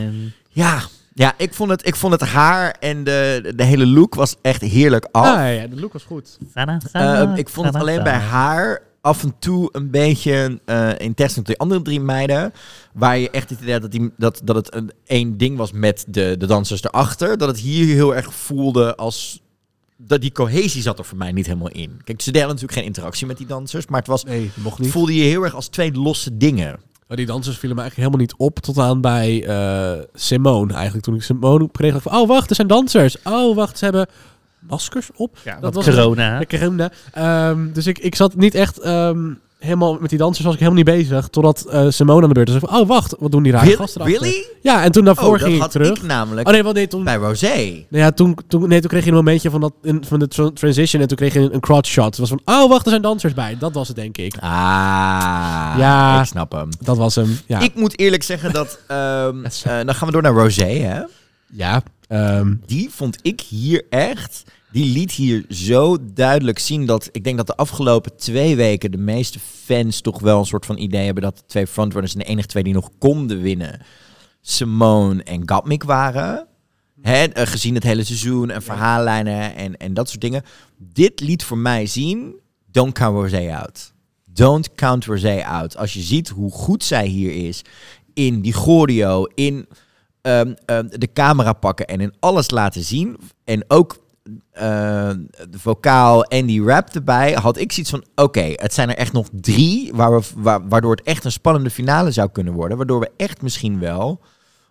A: Ja, ja ik, vond het, ik vond het haar en de, de hele look was echt heerlijk af.
C: Ah, ja, ja, de look was goed.
B: Sana,
A: Eh,
B: sana,
A: ik vond het
B: sana,
A: alleen bij haar af en toe een beetje, eh, in tegenstelling tot die andere drie meiden, waar je echt het idee had dat, die, dat, dat het een één ding was met de, de dansers erachter, dat het hier heel erg voelde als... Dat die cohesie zat er voor mij niet helemaal in. Kijk, ze deden natuurlijk geen interactie met die dansers, maar het was,
C: Nee, mocht niet.
A: voelde je heel erg als twee losse dingen.
C: Maar die dansers vielen me eigenlijk helemaal niet op tot aan bij eh, Simone eigenlijk. Toen ik Simone kreeg, van, oh wacht, er zijn dansers. Oh wacht, ze hebben maskers op.
B: Ja,
C: Dat was-
B: corona.
C: De corona. Ehm, dus ik, ik zat niet echt ehm, helemaal met die dansers was ik helemaal niet bezig. Totdat eh, Simone aan de beurt was. Van, Oh wacht, wat doen die rare gasten? Ja, en toen daarvoor
A: Oh, dat
C: ging ik
A: had
C: terug.
A: ik namelijk
C: Oh nee, wel nee, toen,
A: bij Rosé.
C: nou ja, toen, toen, nee, toen kreeg je een momentje van, dat, in, van de tra- transition en toen kreeg je een, een crotch shot. Het was van, oh wacht, er zijn dansers bij. Dat was het denk ik.
A: Ah,
C: Ja.
A: ik snap hem.
C: Dat was hem, ja.
A: Ik moet eerlijk zeggen dat... ehm,
C: Dat
A: eh, dan gaan we door naar Rosé, hè.
C: ja, ehm,
A: Die vond ik hier echt... Die liet hier zo duidelijk zien dat... Ik denk dat de afgelopen twee weken de meeste fans toch wel een soort van idee hebben... dat de twee frontrunners en de enige twee die nog konden winnen... Simone en Gatmik waren. Hè, eh, gezien het hele seizoen en verhaallijnen en, en dat soort dingen. Dit liet voor mij zien... Don't count Rosé out. Don't count Rosé out. Als je ziet hoe goed zij hier is... in die choreo, in ehm, ehm, de camera pakken en in alles laten zien. En ook eh, de vocaal en die rap erbij. Had ik zoiets van, oké, het zijn er echt nog drie... Waar we, waar, waardoor het echt een spannende finale zou kunnen worden. Waardoor we echt misschien wel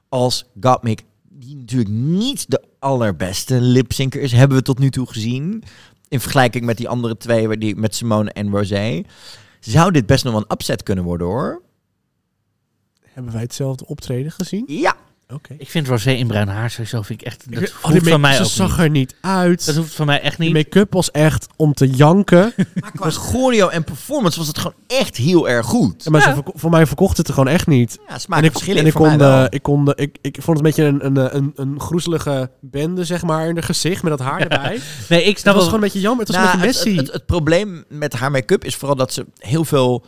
A: als Gottmik... die natuurlijk niet de allerbeste lipzinker is... hebben we tot nu toe gezien... in vergelijking met die andere twee... die, met Simone en Rosé... zou dit best nog wel een upset kunnen worden, hoor.
C: hebben wij hetzelfde optreden gezien?
A: Ja,
C: Oké.
B: Ik vind Rosé in bruin haar sowieso vind ik echt... Dat
C: Oh,
B: hoeft van mij
C: ze
B: ook
C: zag
B: niet.
C: er niet uit.
B: Dat hoeft van mij echt niet.
C: make-up was echt om te janken.
A: maar qua choreo en performance was het gewoon echt heel erg goed.
C: Ja, maar voor mij verkocht het er gewoon echt niet.
A: Ja,
C: En
A: smaak
C: ik,
A: verschillen
C: en ik
A: voor mij
C: kon, ik, kon ik, ik vond het een beetje een, een, een, een groezelige bende, zeg maar, in haar gezicht met dat haar erbij.
B: Nee, ik
C: Het
B: snap
C: was
B: wel...
C: gewoon een beetje jammer. Het was
A: Nou,
C: een beetje
A: het,
C: messy.
A: het, het, het probleem met haar make-up is vooral dat ze heel veel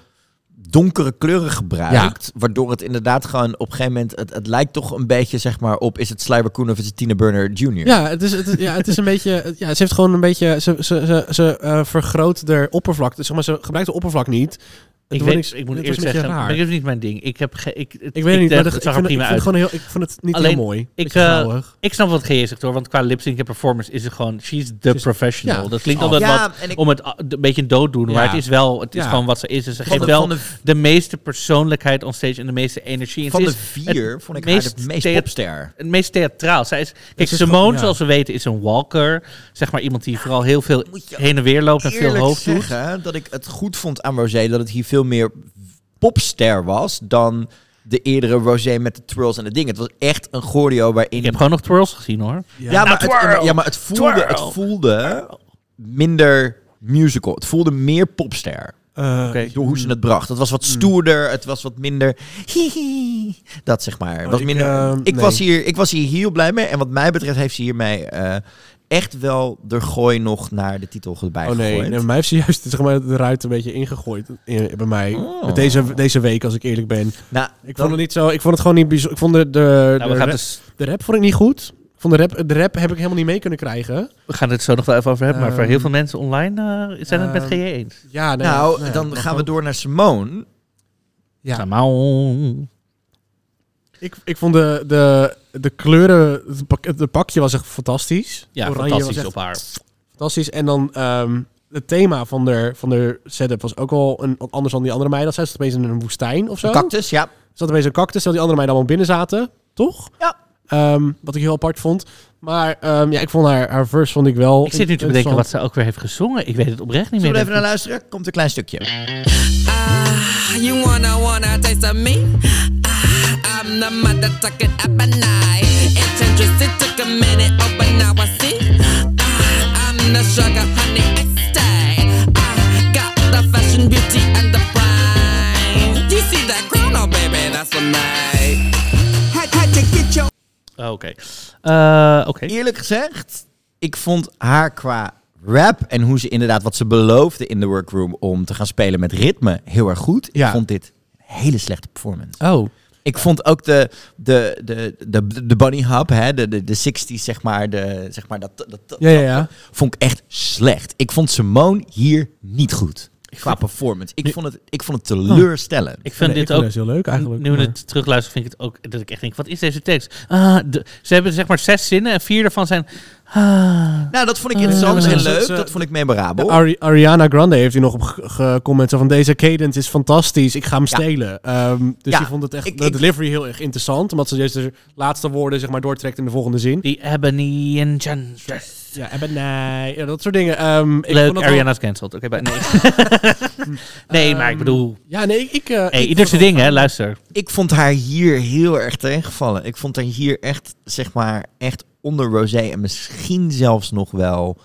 A: donkere kleuren gebruikt. Waardoor het inderdaad gewoon op een gegeven moment... Het, het lijkt toch een beetje zeg maar op... Is het Sly Raccoon of is het Tina Burner Jr.?
C: ja, het is, het, is, ja, het is een beetje... Ja, ze heeft gewoon een beetje... Ze, ze, ze, ze eh, vergroot de oppervlak. Dus zeg maar, ze gebruikt de oppervlak niet. Het
B: Ik,
C: wordt
B: weet,
C: niks-
B: ik moet eerst zeggen,
C: raar.
B: maar dat is niet mijn ding. Ik heb ge, ik, het,
C: Ik weet het niet, maar dat-
B: het
C: ik
B: zag
C: vind,
B: er prima uit.
C: gewoon heel, ik vond het niet
B: Alleen,
C: heel mooi.
B: Ik, eh, ik snap wat GJ zegt hoor, want qua lip sync en performance is het gewoon, she's the
C: is-
B: professional.
C: ja.
B: Dat klinkt altijd
A: Ja,
B: wat
A: ik-
B: om het a- een beetje een dood doen, maar het is wel, het is
C: Ja.
B: gewoon wat ze is. En ze geeft
A: de-
B: wel de,
A: de-
B: meeste persoonlijkheid on stage en de meeste energie. En
A: Van de
B: is
A: vier
B: het
A: vond ik haar
B: meest
A: het meest
B: thea-
A: popster.
B: het meest theatraal. Zij is, kijk,
C: is
B: Simone,
C: gewoon- ja.
B: zoals we weten, is een walker. Zeg maar iemand die vooral heel veel heen en weer loopt en veel hoofd doet.
A: zeggen dat ik het goed vond aan Rosé... dat het hier veel meer popster was dan de eerdere Rosé met de twirls en de dingen. Het was echt een choreo waarin...
B: Ik heb gewoon nog twirls gezien hoor.
A: Ja, maar, het, ja, maar het voelde, het voelde minder musical. Het voelde meer popster.
C: Eh,
B: Oké.
A: Door hoe ze het bracht. Het was wat stoerder. Het was wat minder... hihi. Dat zeg maar. Het was
C: ik,
A: minder,
C: ehm,
A: ik,
C: nee.
A: was hier, ik was hier heel blij mee. En wat mij betreft heeft ze hiermee eh, echt wel de gooi nog naar de titel erbij
C: Oh nee,
A: gegooid.
C: nee, bij mij heeft ze juist zeg maar, de ruit een beetje ingegooid in, bij mij.
A: Oh.
C: Met deze, deze week, als ik eerlijk ben.
A: nou,
C: Ik
A: dan-
C: vond het niet zo. Ik vond het gewoon niet bijzonder. Ik vond de, de,
B: Nou,
C: de,
B: we, gaan
C: rap,
B: dus,
C: de rap vond ik niet goed. Vond de rap, de rap heb ik helemaal niet mee kunnen krijgen.
B: we gaan het zo nog wel even over hebben, maar voor
C: Ehm,
B: heel veel mensen online eh, zijn het met
C: ehm,
B: GJ eens.
C: Ja, nee,
A: nou,
C: nee,
A: dan gaan we
C: ook.
A: door naar Simone.
C: Ja.
B: Samau.
C: Ik, ik vond de, de, de kleuren, het, pak, het pakje was echt fantastisch.
B: Ja,
C: Oranje
B: fantastisch op haar.
C: Fantastisch. En dan ehm, het thema van de, van de setup was ook wel een, anders dan die andere meiden. Dat zat opeens in een woestijn of zo.
A: Een cactus, ja.
C: Zat opeens een cactus, terwijl die andere meiden allemaal binnen zaten. Toch?
A: Ja.
C: Ehm, wat ik heel apart vond. Maar ehm, ja, ik vond haar, haar verse vond ik wel...
B: Ik zit nu te bedenken wat ze ook weer heeft gezongen. Ik weet het oprecht niet
A: Zullen we
B: meer.
A: even naar luisteren? Komt een klein stukje.
K: Ah, you wanna wanna taste of me? Ah, I'm the mother talking up a night. It's interesting, took a minute, oh, but now I see. and the sugar honey stay. I got the fashion, beauty, and the pride. You see that crown, oh baby, that's for me.
B: Oh, Oké. Eh, Oké.
A: Eerlijk gezegd, ik vond haar qua rap en hoe ze inderdaad wat ze beloofde in de workroom om te gaan spelen met ritme heel erg goed.
C: Ja.
A: Ik vond dit een hele slechte performance.
C: Oh.
A: Ik vond ook de, de, de, de, de bunny hub, hè, de, de, de 60s, zeg maar, de, zeg maar dat, dat, dat-
C: Ja, ja, ja.
A: vond ik echt slecht. Ik vond Simone hier niet goed. Qua performance. Ik vond het, ik vond het teleurstellend.
B: Ik vind
C: Nee,
B: dit ook...
C: heel leuk eigenlijk,
B: Nu we
C: maar-
B: het terugluisteren, vind ik het ook... Dat ik echt denk, wat is deze tekst? Ah, de- ze hebben zeg maar zes zinnen en vier daarvan zijn... Ah,
A: Nou, dat vond ik interessant
C: Eh,
A: en leuk.
C: ze-
A: dat vond ik memorabel.
C: Ari- Ariana Grande heeft hier nog op ge- gecomment van deze cadence is fantastisch, ik ga hem
A: Ja.
C: stelen. Ehm, dus
A: Ja,
C: die vond het echt
A: ik-
C: de
A: ik-
C: delivery heel erg interessant, omdat ze juist de laatste woorden zeg maar doortrekt in de volgende zin.
B: die Ebony Enchantress.
C: Ja, hebben nee, ja, dat soort dingen. Ehm, ik
B: Leuk,
C: vond
B: Ariana's cancelled. Oké, maar nee. nee, maar ik bedoel...
C: Ja, nee, ik... eh,
B: Hey,
C: ik
B: ieder zijn ding, hè? Luister.
A: Ik vond haar hier heel erg tegenvallen. Ik vond haar hier echt, zeg maar, echt onder Rosé en misschien zelfs nog wel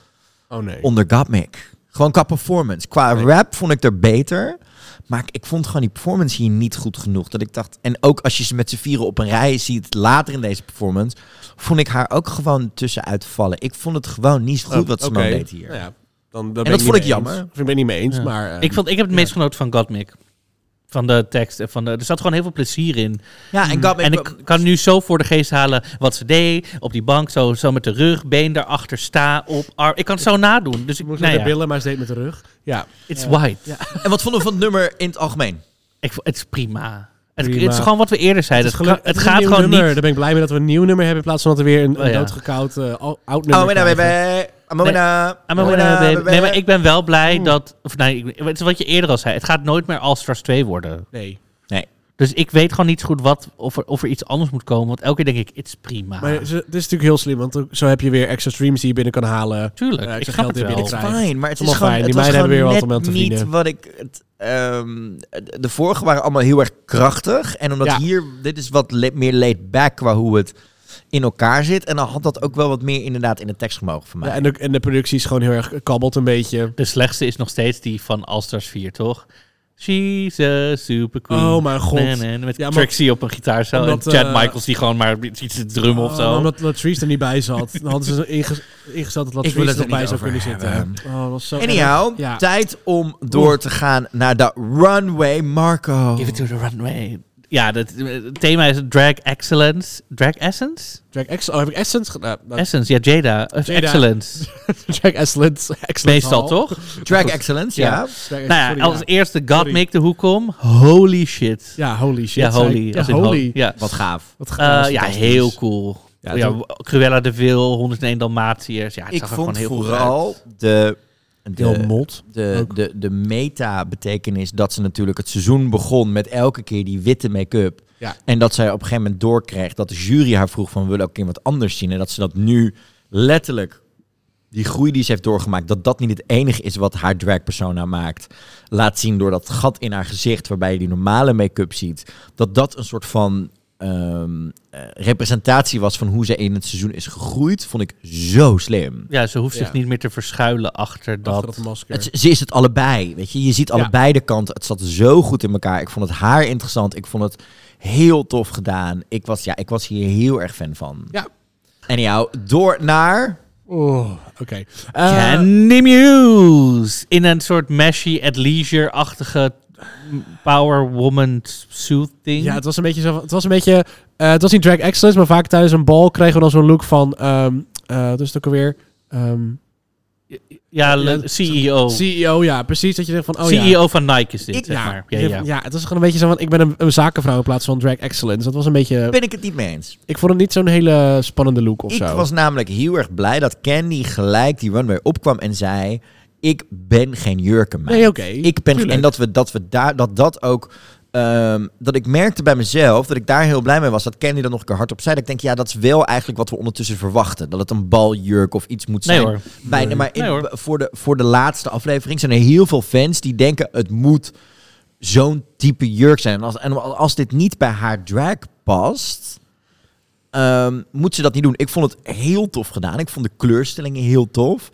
C: Oh nee.
A: onder Gottmik. Gewoon qua performance. Qua rap vond ik er beter. Maar ik, ik vond gewoon die performance hier niet goed genoeg. Dat ik dacht, en ook als je ze met z'n vieren op een rij ziet later in deze performance, vond ik haar ook gewoon tussenuit vallen. Ik vond het gewoon niet zo goed
C: Oh,
A: wat ze
C: oké.
A: deed hier.
C: Nou ja, dan, dan
A: En
C: ben
A: dat
C: niet
A: vond ik
C: eens.
A: jammer.
C: Of Ik ben het niet mee eens,
B: Ja.
C: maar... ehm,
B: ik, vond, ik heb het
C: ja.
B: meest genoten van Gottmik. Van de tekst. en Van de, er zat gewoon heel veel plezier in.
A: Ja, en Gottmik...
B: En ik kan nu zo voor de geest halen wat ze deed. Op die bank, zo, zo met de rug, been daarachter, sta op, arm. Ik kan het zo nadoen. Dus ik,
C: moest
B: nou
C: met de
B: ja,
C: billen, maar ze deed met de rug. Ja.
B: it's
C: Ja.
B: white.
C: Ja.
A: En wat vonden we van het nummer in het algemeen?
B: Ik, vo- het is prima. Het, is gewoon wat we eerder zeiden. Het, gaat gewoon
C: nummer.
B: niet...
C: Daar ben ik blij mee dat we een nieuw nummer hebben in plaats van dat we weer een,
B: Oh, ja.
C: doodgekoud eh, oud nummer
A: Oh, baby,
C: krijgen.
A: baby. Amona.
B: Nee, nee, maar ik ben wel blij dat... Of nee, het is wat je eerder al zei. Het gaat nooit meer All Stars 2 worden.
C: Nee.
B: Dus ik weet gewoon niet zo goed wat, of, er, of er iets anders moet komen. Want elke keer denk ik, het is prima.
C: Maar dit is natuurlijk heel slim, want zo heb je weer extra streams die je binnen kan halen.
B: Tuurlijk,
C: Eh,
B: ik snap
C: geld
B: het wel.
C: binnenkrijgt.
A: Fijn, maar het is gewoon,
C: fijn.
A: het
C: Die
A: was
C: meiden
A: gewoon
C: hebben weer wat om aan te
A: niet wat ik... Het, ehm, de vorige waren allemaal heel erg krachtig. En omdat
C: Ja.
A: hier, dit is wat le- meer laid back qua hoe het in elkaar zit. En dan had dat ook wel wat meer inderdaad in de tekst gemogen van mij.
C: Ja, en, de, en de productie is gewoon heel erg kabbelt een beetje.
B: De slechtste is nog steeds die van All Stars 4, toch? She's a super queen.
C: Oh mijn god.
B: Nee, nee, met
C: Ja, maar-
B: Trixie op een gitaar zo.
C: Omdat,
B: en Chad
C: eh,
B: Michaels die gewoon maar iets te drummen of
C: Oh,
B: zo.
C: Omdat Latrice er niet bij zat. Dan hadden ze inge- ingesteld dat Latrice er nog bij zou kunnen zitten. Oh, dat was zo
A: Anyhow.
C: Ja.
A: tijd om door te gaan naar de runway. Marco.
B: Give it to the runway. Ja, dat, het thema is drag excellence. Drag essence?
C: Drag Excellence. Oh, heb ik Essence gedaan? Nou,
B: Essence, ja, Jada. Of
C: Jada.
B: Excellence.
C: Drag Excellence. excellence
B: Meestal,
C: Hall.
B: toch?
A: Drag Excellence, ja.
C: Drag
B: Nou ja,
C: sorry,
B: als
C: ja.
B: eerste God
C: Sorry.
B: Make de Hoek om. Holy shit.
C: Ja, holy shit.
B: Ja, holy.
C: Ja,
B: ho-
C: holy.
B: Ja.
A: Wat gaaf.
C: Wat
B: Eh,
C: gaaf,
B: ja,
C: fantastisch.
B: heel cool.
C: Ja,
B: Ja, Cruella de Vil, 101 Dalmatiërs. Ja, het
A: Ik
B: zag er
A: vond
B: gewoon heel goed
A: vooral
B: uit.
A: de,
C: Heel
A: de,
C: mot.
A: de, de, de meta-betekenis dat ze natuurlijk het seizoen begon met elke keer die witte make-up.
C: Ja.
A: En dat zij op een gegeven moment doorkreeg dat de jury haar vroeg van we willen ook een keer wat anders zien. En dat ze dat nu letterlijk, die groei die ze heeft doorgemaakt, dat dat niet het enige is wat haar drag persona maakt. Laat zien door dat gat in haar gezicht waarbij je die normale make-up ziet. Dat dat een soort van ehm, eh, representatie was van hoe ze in het seizoen is gegroeid, vond ik zo slim.
B: Ja, ze hoeft zich
C: Ja.
B: niet meer te verschuilen achter dat.
C: Achter dat masker.
A: Het, ze is het allebei, weet je. Je ziet
C: Ja.
A: allebei de kanten. Het zat zo goed in elkaar. Ik vond het haar interessant. Ik vond het heel tof gedaan. Ik was, ja, ik was hier heel erg fan van.
C: Ja.
A: Anyhow, door naar...
C: Oh, oké. Eh,
B: Candy Muse. In een soort meshy at leisure-achtige power woman suit ding.
C: Ja, het was een beetje zo. Het was een beetje. eh, het was niet drag excellence, maar vaak tijdens een bal kregen we dan zo'n look van. ehm eh wat is het ook alweer? Ehm
B: ja, CEO.
C: CEO, ja, precies. Dat je zegt van. Oh, ja.
B: CEO van Nike is dit,
C: Ik,
B: zeg
C: ja,
B: maar. Ja,
C: ja,
B: ja.
C: ja, het was gewoon een beetje zo van. Ik ben een, een zakenvrouw in plaats van drag excellence. Dat was een beetje.
A: Ben ik het niet mee eens.
C: Ik vond het niet zo'n hele spannende look of
A: Ik
C: zo.
A: was namelijk heel erg blij dat Candy gelijk die runway opkwam en zei... Ik ben geen jurkenmeid.
C: Nee, oké.
A: Ik ben
C: tuurlijk.
A: en dat we dat we daar dat dat ook ehm, dat ik merkte bij mezelf dat ik daar heel blij mee was dat Candy dan nog een keer hardop zei. Dat ik denk ja, dat is wel eigenlijk wat we ondertussen verwachten. Dat het een baljurk of iets moet
B: Nee
A: zijn.
B: hoor.
A: Bij, Maar in-
B: Nee hoor.
A: voor, de, voor de laatste aflevering zijn er heel veel fans die denken het moet zo'n type jurk zijn. En als, en als dit niet bij haar drag past, ehm, moet ze dat niet doen. Ik vond het heel tof gedaan. Ik vond de kleurstellingen heel tof.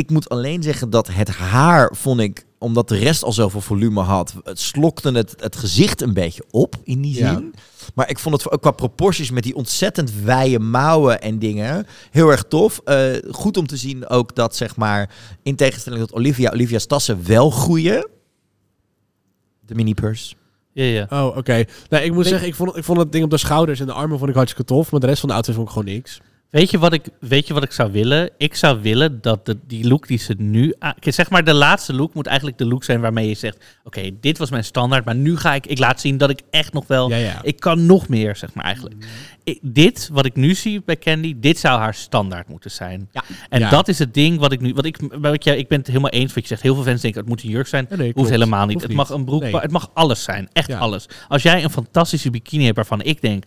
A: Ik moet alleen zeggen dat het haar, vond ik, omdat de rest al zoveel volume had, het slokte het, het gezicht een beetje op in die
C: Ja.
A: zin. Maar ik vond het ook qua proporties met die ontzettend wijde mouwen en dingen heel erg tof. Eh, goed om te zien ook dat, zeg maar, in tegenstelling tot Olivia, Olivia's tassen wel groeien. De mini-purse.
B: Ja, ja.
C: Oh, oké. Nee, ik moet zeggen, ik vond, ik vond het ding op de schouders en de armen vond ik hartstikke tof. Maar de rest van de outfit vond ik gewoon niks.
B: Weet je, wat ik, weet je wat ik zou willen? Ik zou willen dat de, die look die ze nu... Zeg maar, de laatste look moet eigenlijk de look zijn waarmee je zegt... Oké, dit was mijn standaard, maar nu ga ik... Ik laat zien dat ik echt nog wel...
C: Ja, ja.
B: Ik kan nog meer, zeg maar eigenlijk. Ik- dit, wat ik nu zie bij Candy, dit zou haar standaard moeten zijn.
A: Ja.
B: En dat is het ding wat ik nu... Wat ik, wat je, ik ben het helemaal eens wat je zegt. Heel veel fans denken, het moet een jurk zijn.
C: Ja, nee,
B: Hoeft
C: klopt.
B: helemaal niet.
C: Hoeft
B: het mag een broek...
C: Nee.
B: Het mag alles zijn. Echt alles. Als jij een fantastische bikini hebt waarvan ik denk...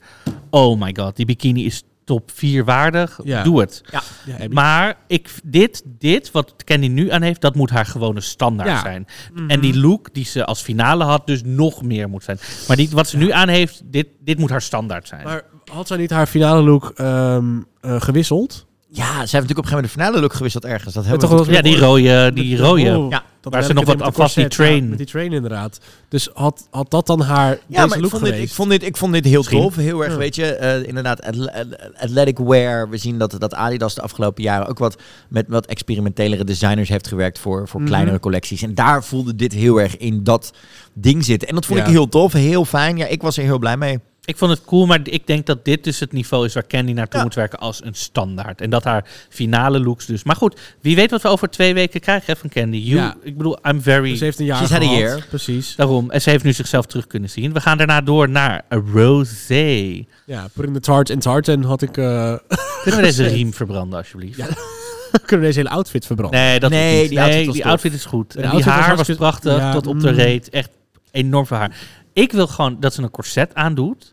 B: Oh my god, die bikini is top 4 waardig.
C: Ja.
B: Doe het.
C: Ja.
B: Maar ik, dit, dit, wat Candy nu aan heeft, dat moet haar gewone standaard zijn. En die look die ze als finale had, dus nog meer moet zijn. Maar die, wat ze nu aan heeft, dit, dit moet haar standaard zijn.
C: Maar had zij niet haar finale look ehm, eh, gewisseld?
A: Ja, ze heeft natuurlijk op een gegeven moment de finale look gewisseld ergens. Dat
C: Ja,
A: hebben
C: toch
A: we
C: wel
B: ja, die rode, die rode.
C: Oh,
A: Ja,
C: dat
B: waar ze nog wat
C: met
B: aan vast, die
C: corset, ja,
B: train.
C: met die train inderdaad. Dus had, had dat dan haar
A: Ja,
C: deze
A: maar ik
C: look
A: vond, dit, ik, vond dit, ik vond dit heel
B: Misschien.
A: tof. Heel erg,
C: Ja.
A: weet je, eh, inderdaad, athle- athletic wear. We zien dat, dat Adidas de afgelopen jaren ook wat met wat experimentelere designers heeft gewerkt voor, voor
C: Mhm.
A: kleinere collecties. En daar voelde dit heel erg in dat ding zitten. En dat vond
C: Ja.
A: ik heel tof, heel fijn. Ja, ik was er heel blij mee.
B: Ik vond het cool, maar ik denk dat dit dus het niveau is waar Candy naartoe
A: Ja.
B: moet werken als een standaard. En dat haar finale looks dus. Maar goed, wie weet wat we over twee weken krijgen hè, van Candy. You,
C: Ja.
B: Ik bedoel, I'm very...
C: Ze heeft een jaar
A: She's had a
C: gehad.
A: year.
C: Precies.
B: Daarom. En ze heeft nu zichzelf terug kunnen zien. We gaan daarna door naar Rosé.
C: Ja, putting the tart in tartan had ik... eh
B: Kunnen we deze riem verbranden, alsjeblieft?
C: Ja, kunnen we deze hele outfit verbranden.
B: Nee, dat
A: Nee,
B: niet.
A: die outfit
B: nee,
A: was
B: die outfit is goed. En die
C: outfit was
B: haar was prachtig
C: ja,
B: tot op de
C: mm.
B: reet. Echt enorm veel haar. Ik wil gewoon dat ze een corset aandoet.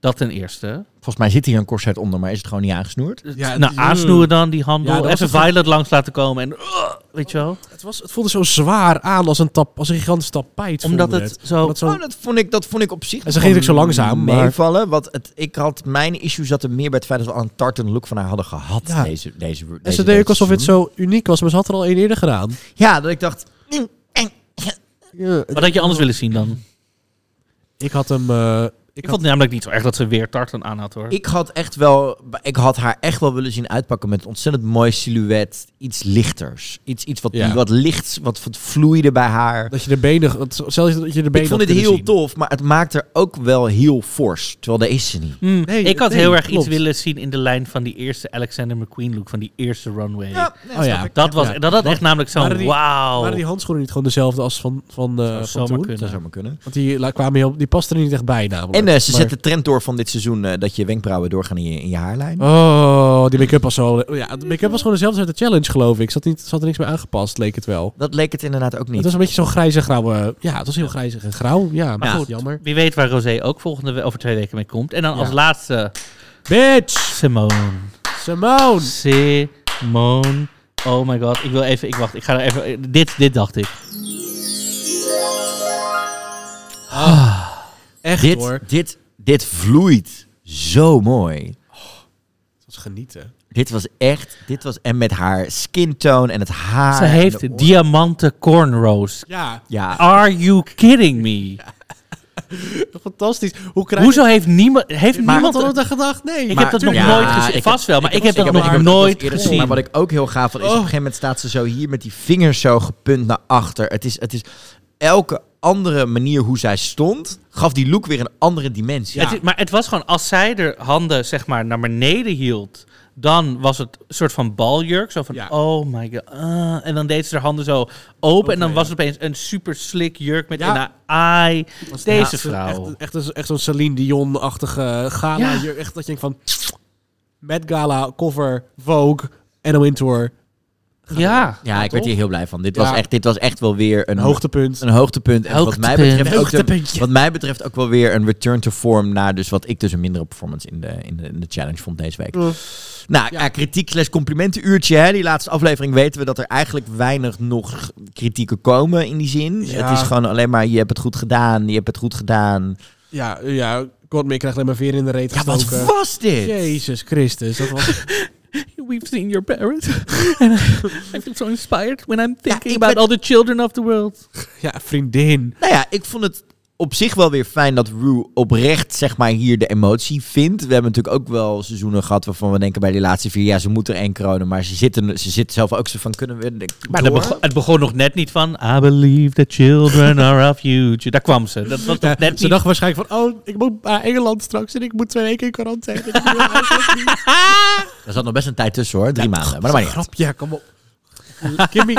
B: Dat ten eerste.
A: Volgens mij zit hier een corset onder, maar is het gewoon niet aangesnoerd?
C: Ja,
B: nou, aansnoeren dan, die handel.
C: Ja,
B: Even
C: het-
B: Violet langs laten komen. En, uh, weet je wel?
C: Het, was, het voelde zo zwaar aan als een, tap, als een gigantisch tapijt.
B: Omdat het zo...
C: Omdat zo
A: Oh, dat, vond ik, dat vond ik op zich
C: En ze ging ook zo langzaam, maar-
A: meevallen. Want het, ik had mijn issue zat er meer bij het feit dat we al een tartan look van haar hadden gehad.
C: Ja.
A: Deze, deze,
C: en
A: deze
C: ze deed ook
A: deze
C: alsof het zo uniek was, maar ze had er al één eerder gedaan.
A: Ja, dat ik dacht...
C: Ja,
B: Wat had je anders willen zien dan?
C: Ik had hem... eh,
B: Ik,
C: ik
B: vond het namelijk niet zo erg dat ze weer tartan aan had hoor.
A: Ik had echt wel, ik had haar echt wel willen zien uitpakken met een ontzettend mooi silhouet. Iets lichters. Iets, iets wat,
C: Ja.
A: wat lichts, wat, wat vloeide bij haar.
C: Dat je de benen... dat- Zelfs dat je de benen
A: Ik vond het heel
C: zien.
A: tof, maar het maakt er ook wel heel fors. Terwijl dat is ze niet.
B: Hmm,
C: Nee,
B: ik had
C: nee,
B: heel erg
C: klopt.
B: iets willen zien in de lijn van die eerste Alexander McQueen look. Van die eerste runway.
C: Oh ja.
B: Dat, was,
C: Ja.
B: dat had echt namelijk zo'n
C: die-
B: wauw.
C: Waren die handschoenen niet gewoon dezelfde als van, van, eh
B: Zou
C: van
B: zomaar kunnen.
A: Dat zou maar kunnen.
C: Want die la- kwamen heel, die pasten er niet echt bij namelijk.
A: En ze
C: Maar-
A: zet de trend door van dit seizoen eh, dat je wenkbrauwen doorgaan in je, in je haarlijn.
C: Oh, die make-up was zo... Ja, de make-up was gewoon dezelfde uit de challenge, geloof ik. Zat, niet, zat er niks meer aangepast, leek het wel.
A: Dat leek het inderdaad ook
C: Het
A: niet.
C: was een beetje zo'n grijze grauwe... Ja, het was heel grijzig en grauw. Ja, maar
B: Ja.
C: goed, jammer.
B: Wie weet waar Rosé ook volgende we- over twee weken mee komt. En dan
C: Ja.
B: als laatste
C: Bitch!
B: Simone.
C: Simone!
B: Simone. Oh my god. Ik wil even... Ik wacht. Ik ga er even... Dit, dit dacht ik.
C: Echt
A: dit,
C: hoor.
A: dit, dit vloeit zo mooi.
C: Dat was genieten.
A: Dit was echt, dit was, en met haar skin tone en het haar.
B: Ze heeft
A: de
B: diamanten cornrows.
C: Ja,
A: Ja,
B: Are you kidding me?
C: fantastisch. Hoe krijg
B: Hoezo heeft niemand... Heeft
C: Maar
B: niemand...
C: er aan gedacht? Nee.
B: Ik
A: Maar-
B: heb dat nog
A: ja,
B: nooit gezien. Vast wel, maar ik, heb dat nog nooit gezien.
A: Maar wat ik ook heel gaaf vond, is op een gegeven moment staat ze zo hier met die vingers zo gepunt naar achter. Het is, het is elke andere manier hoe zij stond, gaf die look weer een andere dimensie.
B: Het is- maar het was gewoon, als zij de handen zeg maar naar beneden hield, dan was het een soort van baljurk. Zo van,
C: Ja.
B: oh my god. ah. en dan deed ze haar handen zo open. en dan
C: ja.
B: was het opeens een super slick jurk met
C: Ja.
B: een ai. Deze
C: ja,
B: vrouw.
C: Echt, echt, een- echt zo'n Celine Dion-achtige gala.
B: Ja.
C: jurk. Echt dat je denkt van... Met gala, cover, Vogue, NO Intour.
B: Ja.
A: Ja, ik werd hier heel blij van. Dit,
C: Ja.
A: was, echt, dit was echt wel weer een
C: hoogtepunt.
A: Een hoogtepunt. En wat mij, betreft ook de- wat mij betreft ook wel weer een return to form naar dus wat ik dus een mindere performance in de, in de, in de challenge vond deze week.
C: Mm.
A: Nou, ja. kritiek slash complimentenuurtje. Hè. Die laatste aflevering weten we dat er eigenlijk weinig nog kritieken komen in die zin.
C: Ja.
A: Het is gewoon alleen maar, je hebt het goed gedaan, je hebt het goed gedaan.
C: Ja, ja. Godmik krijgt alleen maar veer in de reet
A: Ja, wat was dit?
C: Jezus Christus. Dat was...
B: we've seen your parents. and I, I feel so inspired when I'm thinking
A: ik
B: about all the children of the world.
C: Ja, vriendin.
A: Nou ja, ik vond het op zich wel weer fijn dat Rue oprecht zeg maar hier de emotie vindt. We hebben natuurlijk ook wel seizoenen gehad waarvan we denken bij die laatste vier jaar ze moet er één kronen, maar ze zitten, ze zit zelf ook zo van kunnen we
B: Maar
A: door?
B: dat begon, het begon nog net niet van I believe the children are our future. Daar kwam ze. Dat was
C: Ja,
B: net
C: ze
B: niet.
C: dacht waarschijnlijk van, oh, ik moet naar Engeland straks en ik moet twee weken in quarantaine.
A: Er zat nog best een tijd tussen hoor, drie maanden. Maar dat maakt niet uit.
C: Grap, ja, kom op. Kimmy.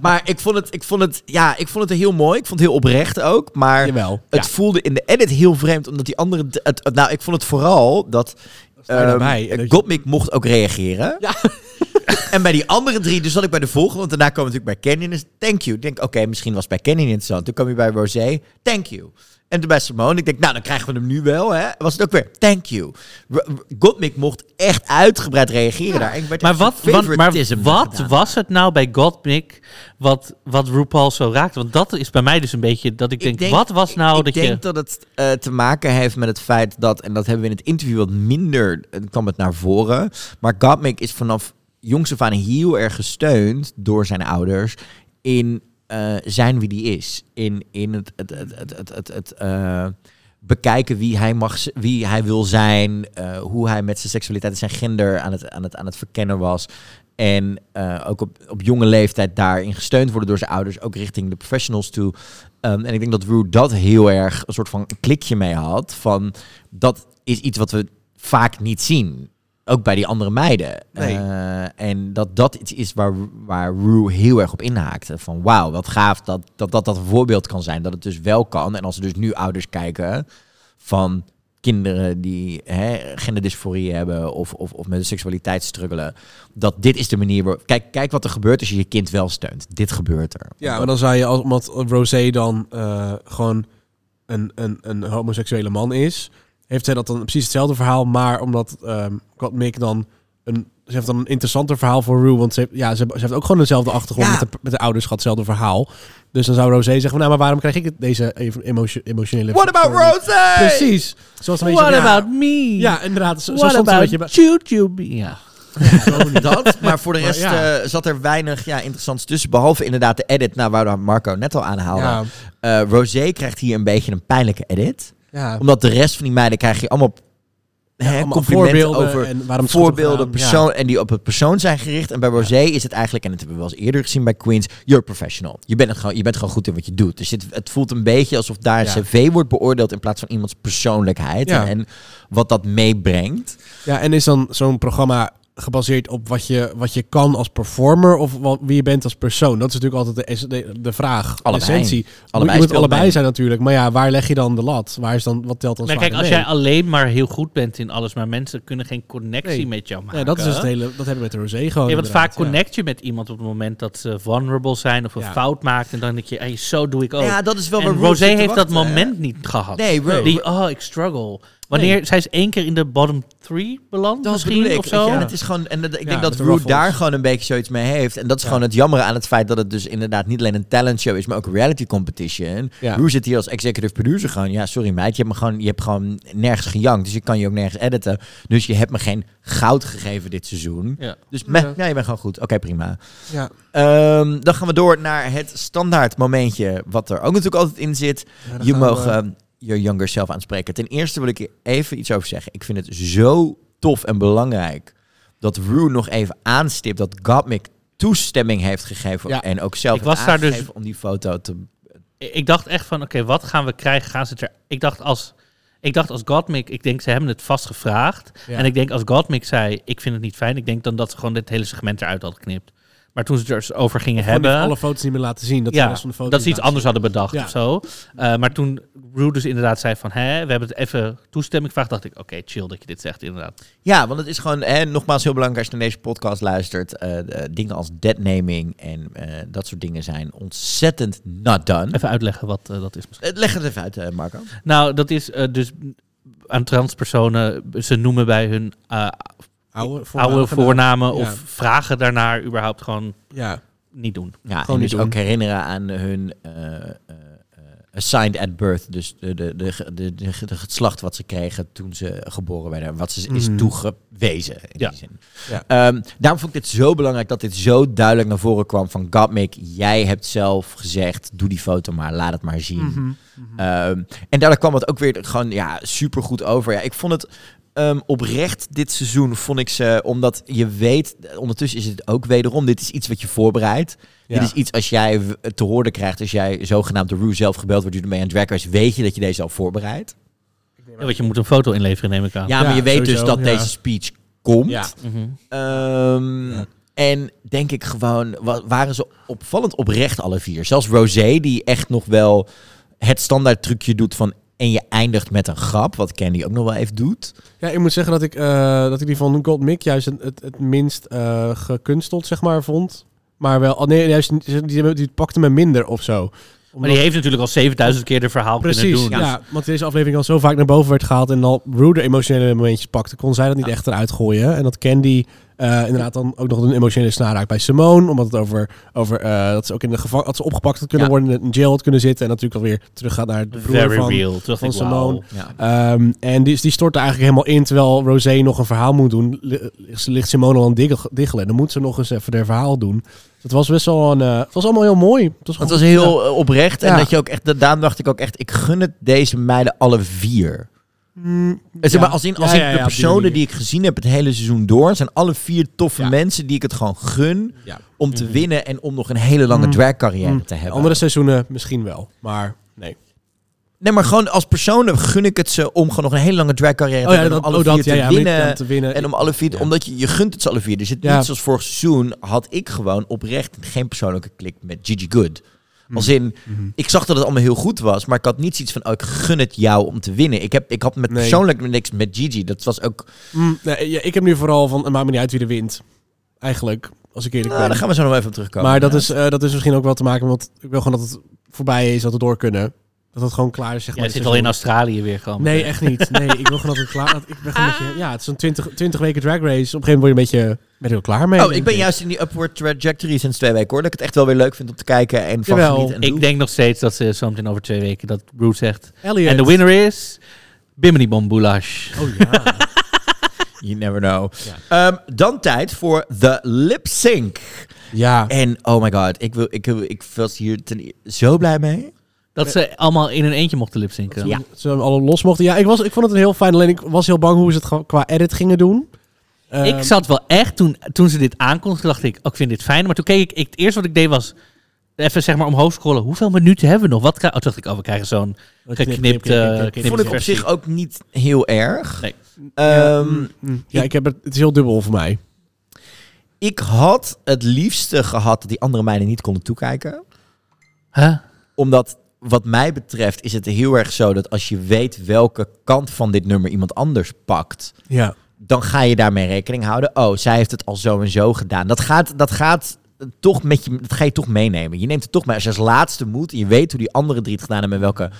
A: Maar ik vond het, ik vond het, ja, ik vond het heel mooi. Ik vond het heel oprecht ook. Maar
C: Jawel.
A: het
C: Ja.
A: voelde in de edit heel vreemd, omdat die andere, het, het- nou, ik vond het vooral dat. Gottmik mocht ook reageren.
C: Ja.
A: en bij die andere drie, dus zat ik bij de volgende, want daarna kwam natuurlijk bij Canyon. Dus thank you. Ik denk, oké, misschien was bij Canyon interessant. Toen kwam je bij Rosé, thank you. En toen bij Simone, ik denk, nou, dan krijgen we hem nu wel, hè. Was het ook weer, thank you. Gottmik mocht echt uitgebreid reageren daar. En ik
B: Maar wat, wat, maar wat was het nou bij Gottmik wat, wat RuPaul zo raakte? Want dat is bij mij dus een beetje dat ik denk, wat was nou
A: ik
B: dat
A: denk
B: je...
A: dat het eh, te maken heeft met het feit dat, en dat hebben we in het interview wat minder, eh, kwam het naar voren, maar Gottmik is vanaf jongs af aan heel erg gesteund door zijn ouders in eh, zijn wie die is. In, in het, het, het, het, het, eh, bekijken wie hij, mag, wie hij wil zijn, eh, hoe hij met zijn seksualiteit en zijn gender aan het, aan het, aan het verkennen was. En ook op, op jonge leeftijd daarin gesteund worden door zijn ouders, ook richting de professionals toe. Ehm, en ik denk dat Rue dat heel erg een soort van klikje mee had. Van dat is iets wat we vaak niet zien. Ook bij die andere meiden.
C: Nee.
A: Eh, en dat dat iets is waar, waar Rue heel erg op inhaakte. Van wauw, wat gaaf dat dat, dat dat een voorbeeld kan zijn. Dat het dus wel kan. En als er dus nu ouders kijken van kinderen die hè, genderdysforie hebben of, of, of met de seksualiteit struggelen. Dat dit is de manier waar... Kijk, kijk wat er gebeurt als je je kind wel steunt. Dit gebeurt er.
C: Ja, maar dan zou je, als, omdat Rosé dan eh, gewoon een, een, een homoseksuele man is, heeft zij dat dan precies hetzelfde verhaal, maar omdat ehm Gottmik dan een, ze heeft dan een interessanter verhaal voor Rue, want ze heeft, ja, ze, ze heeft ook gewoon dezelfde achtergrond
A: Ja.
C: met, de, met de ouders gehad, hetzelfde verhaal. Dus dan zou Rosé zeggen van, nou, maar waarom krijg ik deze even emotio- emotionele...
A: What about? Rosé?
C: Precies. Zoals een beetje,
B: What
C: ja,
B: about me?
C: Ja, inderdaad. Zo, zo
B: What
C: stond het een
B: about
C: beetje bij-
B: YouTube? Ja.
A: dat. Maar voor de rest
C: ja.
A: eh, zat er weinig ja, interessants tussen. Behalve inderdaad de edit, nou, waar Marco net al aanhaalde.
C: Ja.
A: Eh, Rosé krijgt hier een beetje een pijnlijke edit.
C: Ja.
A: Omdat de rest van die meiden krijg je allemaal, hè,
C: allemaal
A: complimenten
C: voorbeelden
A: over
C: en waarom
A: voorbeelden.
C: Ja.
A: persoon, en die op het persoon zijn gericht. En bij Rosé is het eigenlijk, en dat hebben we wel eens eerder gezien bij Queens, you're professional. Je bent, het gewoon, je bent gewoon goed in wat je doet. Dus het, het voelt een beetje alsof daar een cv wordt beoordeeld in plaats van iemands persoonlijkheid. En, en wat dat meebrengt.
C: Ja, en is dan zo'n programma gebaseerd op wat je, wat je kan als performer of wat, wie je bent als persoon? Dat is natuurlijk altijd de, de, de vraag, de
A: Allebei.
C: essentie.
A: Allebei
C: je moet allebei
A: mee.
C: zijn natuurlijk, maar ja, waar leg je dan de lat? Waar is dan, wat telt dan
B: Maar kijk, als
C: mee?
B: jij alleen maar heel goed bent in alles, maar mensen kunnen geen connectie
C: Nee.
B: met jou maken.
C: Ja, dat is dus het hele, dat hebben we met de Rosé gewoon.
B: Ja, want vaak connect je met iemand op het moment dat ze vulnerable zijn of een
C: Ja.
B: fout maakt. En dan denk je, hey, zo doe ik ook.
A: Ja, dat is wel
B: en Rosé heeft dat
A: hè?
B: moment niet gehad.
A: Nee,
B: Die, oh, ik struggle. Wanneer, zij is één keer in de bottom three beland
A: Dat
B: misschien,
A: bedoel ik.
B: of zo.
A: en het is gewoon, en dat- ik
C: Ja,
A: denk dat
C: de
A: Root daar gewoon een beetje zoiets mee heeft. En dat is
C: Ja.
A: gewoon het jammer aan het feit dat het dus inderdaad niet alleen een talent show is, maar ook een reality competition.
C: Ja.
A: Root zit hier als executive producer gewoon. Ja, sorry meid, je hebt, me gewoon, je hebt gewoon nergens gejankt. Dus je kan je ook nergens editen. Dus je hebt me geen goud gegeven dit seizoen.
B: Ja.
A: Dus meh,
C: Ja.
A: ja, je bent gewoon goed. Oké, prima.
C: Ja.
A: Ehm, dan gaan we door naar het standaard momentje, wat er ook natuurlijk altijd in zit.
C: Ja,
A: je mogen je younger zelf aanspreken. Ten eerste wil ik even iets over zeggen. Ik vind het zo tof en belangrijk dat Rue nog even aanstipt dat Gottmik toestemming heeft gegeven
C: Ja.
A: en ook zelf
B: Ik was daar dus-
A: om die foto te...
B: Ik dacht echt van, oké, wat gaan we krijgen? Gaan ze het er... Ik dacht als... Ik dacht als Gottmik, ik denk ze hebben het vast gevraagd.
C: Ja.
B: En ik denk als Gottmik zei, ik vind het niet fijn. Ik denk dan dat ze gewoon dit hele segment eruit hadden geknipt. Maar toen ze het er eens over gingen hebben...
C: alle foto's niet meer laten zien. Dat ze de
B: ja,
C: rest van de foto's
B: dat ze iets anders hadden bedacht
C: Ja.
B: of zo. Uh, maar toen Rue dus inderdaad zei van... Hè, we hebben het even toestemming gevraagd. dacht ik, oké, chill dat je dit zegt inderdaad.
A: Ja, want het is gewoon, hè, nogmaals heel belangrijk als je naar deze podcast luistert. eh, de dingen als deadnaming en eh, dat soort dingen zijn ontzettend not done.
B: Even uitleggen wat eh, dat is misschien.
A: Eh, Leg het even uit, eh, Marco.
B: Nou, dat is eh, dus aan transpersonen... Ze noemen bij hun
C: Oude
B: oude voornamen
C: Ja.
B: of vragen daarnaar überhaupt gewoon
C: Ja.
B: niet doen.
A: Ja,
C: Gewoon
A: en
C: niet
A: dus
C: doen.
A: ook herinneren aan hun eh, eh, assigned at birth. Dus de, de, de, de, de, de geslacht wat ze kregen toen ze geboren werden. Wat ze is
C: Mhm.
A: toegewezen in
B: Ja.
A: die zin.
C: Ja.
A: Ehm, daarom vond ik dit zo belangrijk dat dit zo duidelijk naar voren kwam van Gottmik, jij hebt zelf gezegd, doe die foto maar, laat het maar zien.
C: Mhm.
A: Ehm, en daardoor kwam het ook weer gewoon ja, super goed over. Ja, ik vond het ehm, oprecht dit seizoen, vond ik ze, omdat je weet, ondertussen is het ook wederom, dit is iets wat je voorbereidt.
C: Ja.
A: Dit is iets als jij te horen krijgt, als jij zogenaamd de Rue zelf gebeld wordt, je ermee aan Drag Race, weet je dat je deze al voorbereidt.
B: Ja, want je moet een foto inleveren, neem ik aan.
A: Ja, maar
C: Ja,
A: je weet dus dat
C: ja.
A: deze speech komt.
C: Ja.
B: Mhm.
A: Ehm, En denk ik gewoon, wa- waren ze opvallend oprecht alle vier. Zelfs Rosé, die echt nog wel het standaard trucje doet van... en je eindigt met een grap, wat Candy ook nog wel even doet.
C: Ja, ik moet zeggen dat ik, eh, dat ik die van Gold Mick juist het, het, het minst eh, gekunsteld, zeg maar, vond. Maar wel, oh nee, juist, die, die, die pakte me minder of zo.
B: Maar die heeft natuurlijk al 7000 keer de verhaal
C: Precies,
B: kunnen doen.
C: ja. Want deze aflevering al zo vaak naar boven werd gehaald en al Rue de emotionele momentjes pakte, kon zij dat niet echt eruit gooien. En dat Candy eh, inderdaad dan ook nog een emotionele snaar raakt bij Simone, omdat het over, over eh, dat ze ook in de gevangenis, dat ze opgepakt had kunnen
A: Ja.
C: worden, in jail had kunnen zitten en natuurlijk alweer terug gaat naar de broer
B: Very
C: van,
B: real. Dacht
C: van Simone.
A: Ja.
C: Ehm, en die, die stort er eigenlijk helemaal in, terwijl Rosé nog een verhaal moet doen. Li- Ligt, Simone al aan diggelen. En dan moet ze nog eens even haar verhaal doen. Dus het was best wel een... eh, het was allemaal heel mooi. Het was,
A: Het
C: goed.
A: was heel oprecht. En
C: Ja.
A: dat je ook echt, daarom dacht ik ook echt, ik gun het deze meiden alle vier.
C: Mm,
A: Zeg
C: ja.
A: maar, als in, als
C: Ja,
A: in
C: ja,
A: de personen die ik gezien heb het hele seizoen door, zijn alle vier toffe
C: Ja.
A: mensen die ik het gewoon gun
C: Ja.
A: om te winnen en om nog een hele lange
C: Mm.
A: dragcarrière
C: Mm.
A: te hebben.
C: Andere seizoenen misschien wel. Maar nee.
A: Nee, maar gewoon als personen gun ik het ze om gewoon nog een hele lange dragcarrière te
C: Oh ja,
A: hebben. om alle
C: oh,
A: vier te
C: ja,
A: winnen.
C: te winnen.
A: En om alle vier,
C: Ja.
A: omdat je, je gunt het ze alle vier. Dus het
C: Ja.
A: niet zoals vorig seizoen had ik gewoon oprecht geen persoonlijke klik met Gigi Good.
C: Mm.
A: Als in,
C: Mhm.
A: ik zag dat het allemaal heel goed was, maar ik had niet zoiets van, oh, ik gun het jou om te winnen. Ik, heb, ik had met
C: Nee.
A: persoonlijk niks met Gigi. Dat was ook,
C: Mm, nee, ja, ik heb nu vooral van, het maakt me niet uit wie er wint. Eigenlijk, als ik eerlijk
A: nou,
C: ben.
A: daar gaan we zo nog even op terugkomen.
C: maar dat
A: Ja.
C: is, eh, dat is misschien ook wel te maken, want ik wil gewoon dat het voorbij is, dat we door kunnen. Dat het gewoon klaar is, zeg maar.
B: zit al in. Australië weer gewoon.
C: Nee, echt niet. Nee, ik wil gewoon dat het klaar dat- Ik ben gewoon een beetje, ja, het is een 20, 20 weken drag race. Op een gegeven moment word je een beetje ben je er klaar mee.
A: Oh, ik ben juist in die upward trajectory sinds twee weken hoor. Dat ik het echt wel weer leuk vind om te kijken en van
C: Jawel.
A: genieten. En
B: Ik denk nog steeds dat ze zometeen over twee weken dat Bruce zegt.
C: Elliot.
B: En de winner is Bimini Bomboulash.
C: Oh ja.
A: You never know. Ehm, dan tijd voor de lip sync.
C: ja.
A: En oh my god, ik, wil, ik, ik was hier ten, zo blij mee.
B: Dat ze allemaal in een eentje mochten lipzinken.
A: Ja.
C: Ze alle los mochten. Ja, ik, was, ik vond het een heel fijn. Alleen ik was heel bang hoe ze het gewoon qua edit gingen doen. Ehm,
B: Ik zat wel echt, toen, toen ze dit aankondigden, dacht ik, oh, ik vind dit fijn. Maar toen keek ik, ik, het eerste wat ik deed was even zeg maar omhoog scrollen. Hoeveel minuten hebben we nog? Wat krijg- oh, toen dacht ik, oh, we krijgen zo'n
C: knip, knip,
B: geknipt,
C: knip, knip, knip.
A: Ik vond het op zich ook niet heel erg.
B: Nee.
A: Ehm,
C: Mm, ja, ik heb het, het is heel dubbel voor mij.
A: Ik had het liefste gehad dat die andere meiden niet konden toekijken.
B: Huh?
A: Omdat, wat mij betreft, is het heel erg zo dat als je weet welke kant van dit nummer iemand anders pakt,
C: Ja.
A: Dan ga je daarmee rekening houden. Oh, zij heeft het al zo en zo gedaan. Dat gaat, dat gaat toch met je, dat ga je toch meenemen. Je neemt het toch mee. Als je als laatste moet je weet hoe die andere drie het gedaan hebben en welke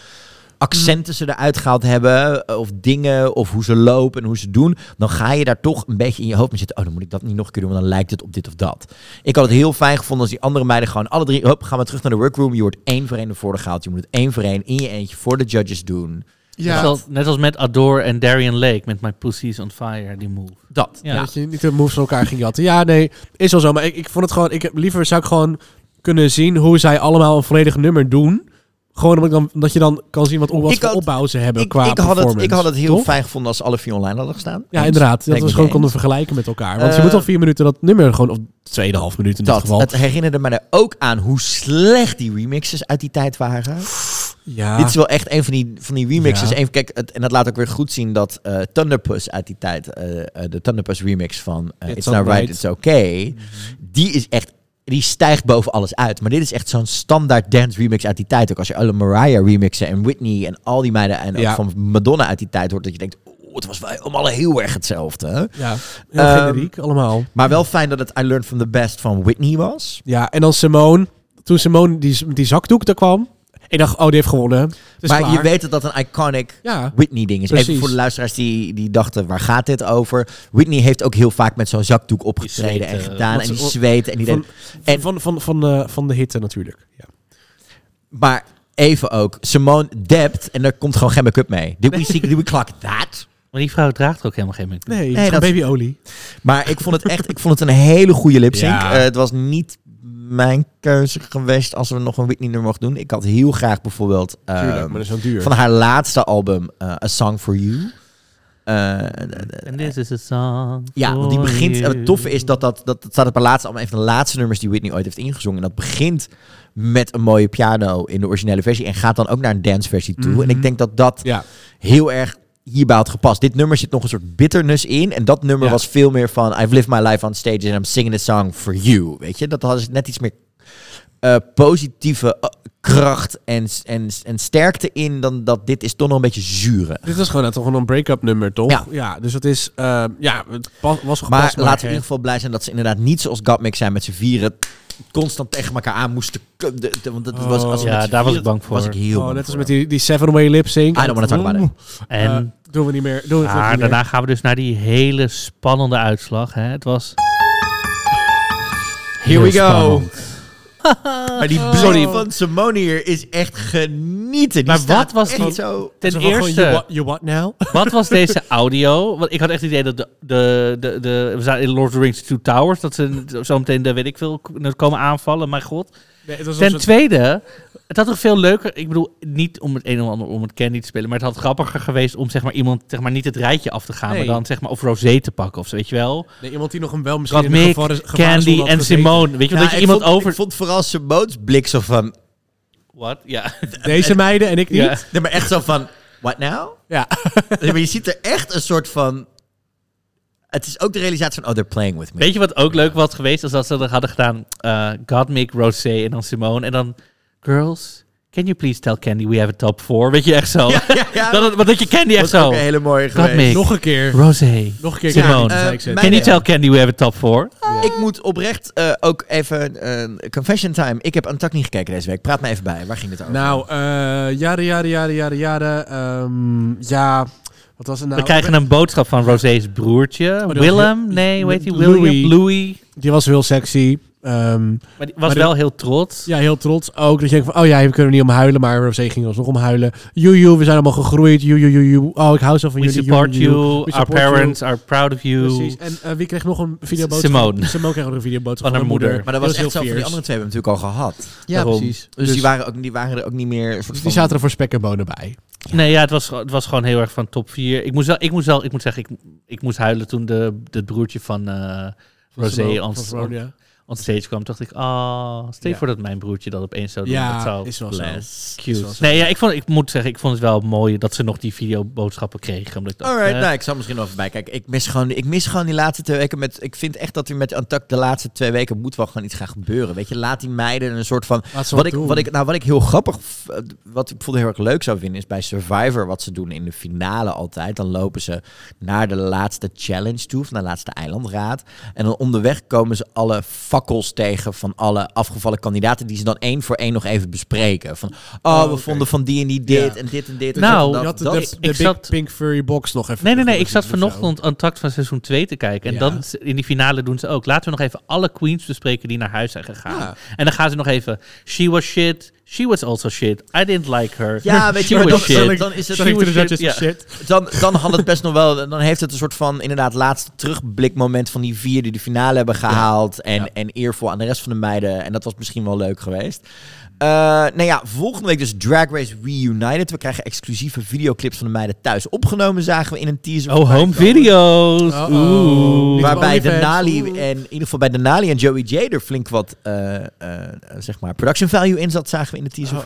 A: accenten ze eruit gehaald hebben, of dingen, of hoe ze lopen en hoe ze doen, dan ga je daar toch een beetje in je hoofd mee zitten. Oh, dan moet ik dat niet nog een keer doen, want dan lijkt het op dit of dat. Ik had het heel fijn gevonden als die andere meiden gewoon alle drie, hop, gaan we terug naar de workroom. Je wordt één voor één naar voren gehaald. Je moet het één voor één in je eentje voor de judges doen.
C: Ja.
B: Net, als, net als met Adore en Darian Lake met My Pussy's on Fire, die move.
A: Dat.
B: Ja.
C: Ja, Dat je niet de moves van elkaar ging jatten. Ja, nee, is wel zo. Maar ik, ik vond het gewoon... Ik heb, liever zou ik gewoon kunnen zien hoe zij allemaal een volledig nummer doen. Gewoon omdat, ik dan, dat je dan kan zien wat, wat voor
A: had-
C: opbouw ze hebben
A: Ik,
C: qua
A: ik, had het,
C: performance.
A: ik had het heel
C: Toch?
A: fijn gevonden als alle vier online hadden gestaan.
C: Ja,
A: Eens.
C: inderdaad. Dat we gewoon konden vergelijken met elkaar. Want
A: Eh,
C: je moet al vier minuten dat nummer gewoon... Of tweeënhalf minuten in dit
A: Dat,
C: geval.
A: het herinnerde me er ook aan hoe slecht die remixes uit die tijd waren.
C: Ja.
A: Dit is wel echt een van die, van die remixes.
C: Ja.
A: Kijk, het, en dat laat ook weer goed zien dat eh Thunderpuss uit die tijd, eh, eh, de Thunderpuss remix van
C: It's
A: It's, Not Right. It's Okay, die is echt, die stijgt boven alles uit. Maar dit is echt zo'n standaard dance remix uit die tijd. Ook als je alle Mariah remixen en Whitney en al die meiden en ook
C: Ja.
A: van Madonna uit die tijd hoort, dat je denkt, oh, het was wel allemaal heel erg hetzelfde. hè?
C: Ja, heel
A: Ehm,
C: generiek allemaal.
A: Maar wel fijn dat het I Learned From The Best van Whitney was.
C: Ja, en dan Simone. Toen Simone die, die zakdoek er kwam. Ik dacht, oh, die heeft gewonnen.
A: Maar
C: klaar.
A: je weet dat dat een iconic
C: Ja.
A: Whitney-ding is. Even voor de luisteraars die, die dachten, waar gaat dit over? Whitney heeft ook heel vaak met zo'n zakdoek opgetreden en
B: zweette.
A: gedaan. En die
C: ze-
A: zweten. En die
C: Van,
A: en,
C: van, van, van, eh, van de hitte natuurlijk. Ja.
A: maar even ook. Simone dept en daar komt gewoon geen make-up mee. Did we, see, did we clock that?
B: Maar die vrouw draagt er ook helemaal geen make-up.
C: Nee,
A: Nee, dat-
C: babyolie.
A: Maar ik vond het echt ik vond het een hele goede lipsync.
C: Ja.
A: Eh, het was niet mijn keuze geweest als we nog een Whitney nummer mochten doen. Ik had heel graag bijvoorbeeld
C: Tuurlijk,
A: ehm,
C: maar dat is zo duur.
A: van haar laatste album eh, A Song for You. Eh,
B: And this is a song
A: ja, want die
B: for
A: begint.
B: you.
A: Het toffe is dat dat, dat, dat staat op haar laatste album, een van de laatste nummers die Whitney ooit heeft ingezongen. En dat begint met een mooie piano in de originele versie en gaat dan ook naar een danceversie toe. En ik denk dat dat
C: Ja.
A: heel erg hierbij had gepast. Dit nummer zit nog een soort bitterness in. En dat nummer
C: Ja.
A: was veel meer van... I've lived my life on stage and I'm singing a song for you. Weet je? Dat had net iets meer eh, positieve eh, kracht en, en, en sterkte in... dan dat dit is toch nog een beetje zure.
C: Dit was gewoon, toch gewoon een break-up nummer, toch?
A: Ja.
C: dus het is, eh, ja, het pas- was
A: Maar
C: gepast.
A: laten we in ieder geval blij zijn dat ze inderdaad niet zoals Gottmik zijn met z'n vieren... constant tegen elkaar aan moesten... k- de- de- want het was, als ze
B: Ja, daar was ik bang voor.
A: Was ik heel
C: Oh,
A: bang
C: net als
A: voor.
C: met die, die seven-way lip sync.
A: I don't wanna talk about it.
B: En
C: doen we niet meer. Doen we het
B: maar
C: niet meer.
B: daarna gaan we dus naar die hele spannende uitslag. Hè. Het was...
A: Here we go.
B: spannend.
A: Maar die blik
B: Sorry.
A: van Simone hier is echt genieten. Die
B: Maar
A: staat
B: wat was
A: echt
B: die-
A: zo...
B: Ten
C: Zo van gewoon,
B: eerste...
C: you, what, you what now?
B: Wat was deze audio? Want ik had echt het idee dat de, de, de, de, we zaten in Lord of the Rings Two Towers, dat ze zo meteen de weet ik veel komen aanvallen. Maar god.
C: Nee, het was
B: Ten
C: een soort-
B: tweede, het had toch veel leuker. Ik bedoel, niet om het een of ander om het candy te spelen, maar het had grappiger geweest om zeg maar iemand zeg maar niet het rijtje af te gaan,
C: Nee.
B: maar dan zeg maar of Rosé te pakken of zo, weet je wel.
C: Nee, iemand die nog hem wel misschien
B: Wat
C: in
B: Mick,
C: gevarenzone
B: Candy en
C: gezeten.
B: Simone, weet je wel,
A: Ja,
B: dat je
A: ik
B: iemand
A: vond,
B: over.
A: Ik vond vooral Simone's blik zo van...
B: Wat? Ja.
C: Deze meiden en ik niet.
B: Ja.
A: Nee, maar echt zo van... What now?
C: Ja.
A: Nee, maar je ziet er echt een soort van... Het is ook de realisatie van... Oh, they're playing with me.
B: Weet je wat ook leuk was geweest? Als dat ze dat hadden gedaan. eh Gottmik, Rosé en dan Simone. En dan... Girls, can you please tell Candy we have a top four? Weet je, echt zo.
A: Ja, ja, ja.
B: dat, dat je Candy echt
A: was
B: zo.
A: ook een hele mooie geweest.
C: Nog een keer.
B: Rosé,
C: Nog een keer.
B: Simone.
C: Ja,
A: Eh,
C: zei ik ze.
A: mijn-
B: Can you tell Candy we have a top four?
A: Ik moet oprecht eh, ook even... een confession time. Ik heb Antak niet gekeken deze week. Praat me even bij. Waar ging het over?
C: Nou, eh jaren, jaren, jaren, jaren, jaren. ehm, ja, wat was nou?
B: We krijgen een boodschap van Rosé's broertje.
C: was
B: Willem?
C: heel-
B: Nee, hoe heet hij?
C: Louis.
B: William? Louis.
C: Die was heel sexy. Ehm,
B: Maar die was
C: Maar
B: wel heel trots.
C: ja, heel trots ook. Dat je denkt van, oh ja, we kunnen niet om huilen. Maar Rosé ging alsnog om huilen. Joe, we zijn allemaal gegroeid. Joe, joe. Oh, ik hou zo van
B: We
C: jullie.
B: support
C: joe.
B: you.
C: We
B: Our
C: support you.
B: parents are proud of you.
C: Precies. En eh, wie kreeg nog een videoboodschap?
B: Simone.
C: Simone kreeg ook een videoboodschap
B: Van haar moeder.
A: Maar dat was
C: heel
A: echt zo van die andere twee hebben we natuurlijk al gehad.
C: Ja,
B: Daarom.
C: precies.
A: Dus,
C: Dus,
A: die, waren ook, die waren er ook niet meer...
C: dus
A: van-
C: die zaten er voor spek en bonen bij.
B: Nee, ja, het was, het was gewoon heel erg van top 4. Ik moest wel, ik moest wel, ik moet zeggen, ik, ik moest huilen toen de, het broertje van eh Rosé
C: Simone-
B: stage kwam. dacht ik, ah, stel je
C: Ja.
B: voor dat mijn broertje dat opeens zou doen.
C: Ja,
B: dat zou
C: is wel zo.
B: Cute.
C: Is wel zo.
B: Nee, ja, ik, vond, ik moet zeggen, ik vond het wel mooi dat ze nog die videoboodschappen kregen. Omdat ik dacht,
A: Alright,
B: eh,
A: nou, ik zal misschien nog even bijkijken. Ik mis, gewoon, ik mis gewoon die laatste twee weken met... Ik vind echt dat er met Antak de laatste twee weken moet wel gewoon iets gaan gebeuren. Weet je, laat die meiden een soort van... Wat
C: wat
A: ik, wat, ik, nou, wat ik heel grappig... Wat ik bijvoorbeeld heel erg leuk zou vinden... is bij Survivor wat ze doen in de finale altijd. Dan lopen ze naar de laatste challenge toe. Of naar de laatste eilandraad. En dan onderweg komen ze alle fakkels tegen... van alle afgevallen kandidaten... die ze dan één voor één nog even bespreken. Van, oh,
C: Oh,
A: we
C: oké.
A: vonden van die en die dit
C: Ja.
A: en dit en dit.
B: Nou,
A: en dat,
C: je had de,
A: dat-
C: de,
B: ik-
C: de
B: ik
C: Big
B: zat-
C: Pink Furry Box nog even.
B: Nee, nee, nee. Ik zat vanochtend aan takt van seizoen 2 te kijken. En
C: Ja.
B: dan in die finale doen ze ook. Laten we nog even alle queens bespreken die naar huis zijn gegaan.
A: Ja.
B: En dan gaan ze nog even. She was shit. She was also shit. I didn't like her.
A: Ja, weet je, maar dan,
B: shit.
A: dan, dan is het...
B: She was shit, ja.
C: shit.
A: Dan, dan had het best nog wel. Dan heeft het een soort van inderdaad laatste terugblikmoment van die vier die de finale hebben gehaald. En,
C: Ja.
A: en eervol aan de rest van de meiden. En dat was misschien wel leuk geweest. Eh nou ja, volgende week dus Drag Race Reunited. We krijgen exclusieve videoclips van de meiden thuis opgenomen. Zagen we in een teaser.
B: Oh, home video's. Oeh.
C: Niet
A: Waarbij. Denali en in ieder geval bij Denali en Joey J er flink wat eh, eh, zeg maar production value in zat, zagen we in de teaser.
C: Oh.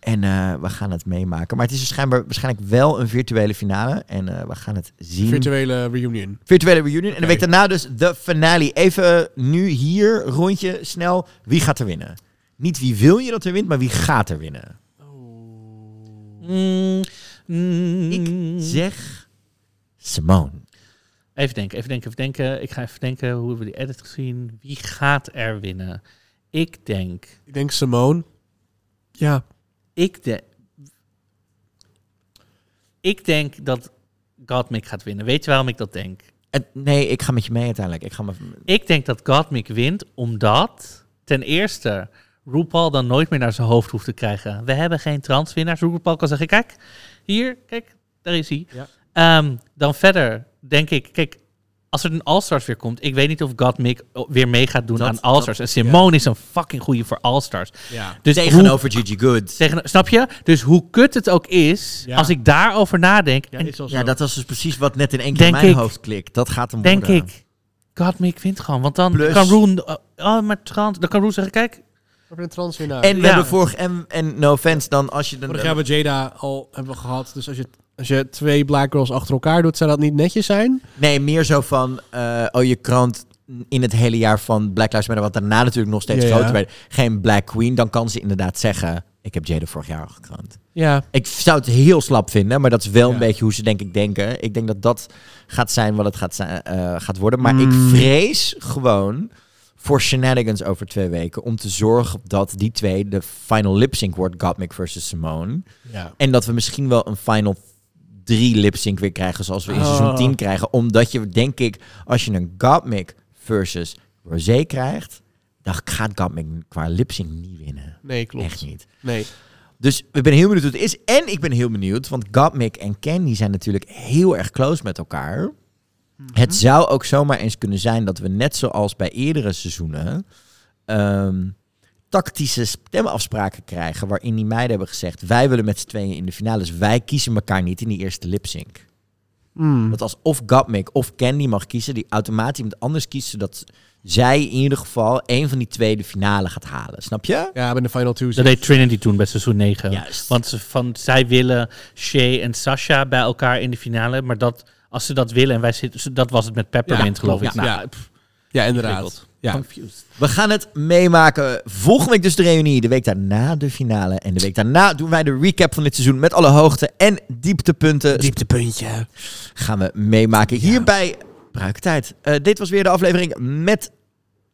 A: En eh, we gaan het meemaken. Maar het is waarschijnlijk, waarschijnlijk wel een virtuele finale. En eh, we gaan het zien.
C: Virtuele reunion.
A: Virtuele reunion. En de week daarna dus de finale. Even nu hier, rondje, snel. Wie gaat er winnen? Niet wie wil je dat er wint, maar wie gaat er winnen?
B: Mm, mm.
A: Ik zeg Simone.
B: Even denken, even denken, even denken. Ik ga even denken hoe hebben we die edit gezien. Wie gaat er winnen? Ik denk.
C: Ik denk Simone. Ja.
B: Ik, de, ik denk dat Gottmik gaat winnen. Weet je waarom ik dat denk?
A: En, nee, ik ga met je mee uiteindelijk. Ik ga me...
B: Ik denk dat Gottmik wint omdat ten eerste RuPaul dan nooit meer naar zijn hoofd hoeft te krijgen. We hebben geen transwinnaars. RuPaul kan zeggen, kijk, hier, kijk, daar is hij.
C: Ja.
B: Ehm, dan verder denk ik, kijk, als er een All-Stars weer komt, ik weet niet of Gottmik weer mee gaat doen
A: Dat-
B: aan All-Stars. En Simone is een fucking goeie voor All-Stars.
C: Ja.
B: Dus
A: Tegenover Gigi Good.
B: Tegen, snap je? Dus hoe kut het ook is,
C: Ja.
B: als ik daarover nadenk,
C: Ja,
B: en
A: dat was dus precies wat net in één keer in
B: Denk
A: mijn
B: ik-
A: hoofd klikt. Dat gaat hem
B: denk
A: worden.
B: ik, Gottmik wint gewoon. Want dan
A: Plus-
B: kan Roen, oh, oh, maar trans, dan kan Roen zeggen, kijk,
C: Over een transwinnaar.
A: En we
B: Ja.
A: hebben vorig... En, en no offense, dan als je... Dan,
C: Vorig jaar hebben we Jada al hebben we gehad. Dus als je, als je twee black girls achter elkaar doet, zou dat niet netjes zijn?
A: Nee, meer zo van... eh, oh, je krant in het hele jaar van Black Lives Matter... wat daarna natuurlijk nog steeds
C: Ja, ja.
A: groter werd... geen Black Queen, dan kan ze inderdaad zeggen... ik heb Jada vorig jaar al gekrant.
C: Ja.
A: Ik zou het heel slap vinden, maar dat is wel
C: Ja.
A: een beetje hoe ze denk ik denken. Ik denk dat dat gaat zijn wat het gaat, zijn, eh, gaat worden. Maar ik
C: Mm.
A: vrees gewoon voor shenanigans over twee weken... om te zorgen dat die twee de final lip sync wordt... Gottmik versus Simone.
C: ja.
A: En dat we misschien wel een final 3 lip sync weer krijgen zoals we in
C: Oh.
A: seizoen 10 krijgen. Omdat je, denk ik, als je een Gottmik versus Rosé krijgt, dan gaat Gottmik qua lip sync niet winnen.
C: Nee, klopt.
A: Echt niet.
C: Nee.
A: Dus ik ben heel benieuwd hoe het is. En ik ben heel benieuwd, want Gottmik en Candy zijn natuurlijk heel erg close met elkaar. Het zou ook zomaar eens kunnen zijn dat we net zoals bij eerdere seizoenen... ehm, tactische stemafspraken krijgen waarin die meiden hebben gezegd... wij willen met z'n tweeën in de finale, dus wij kiezen elkaar niet in die eerste lip-sync.
C: Mm.
A: Dat als of Gottmik of Candy mag kiezen, die automatisch iemand anders kiezen... zodat zij in ieder geval een van die twee de finale gaat halen. Snap je?
C: Ja, bij de final two.
B: dat deed Trinity toen bij seizoen 9.
A: Juist.
B: Want ze, van, zij willen Shay en Sasha bij elkaar in de finale, maar dat, als ze dat willen en wij zitten, dat was het met Peppermint
C: Ja,
B: geloof ik.
C: klopt.
B: Nou,
C: Ja. Ja, inderdaad. Ja.
B: Confused.
A: We gaan het meemaken. Volgende week dus de reunie. De week daarna de finale. En de week daarna doen wij de recap van dit seizoen. Met alle hoogte- en dieptepunten.
C: Dieptepuntje.
A: Gaan we meemaken hier bij Bruiktijd. Eh, dit was weer de aflevering met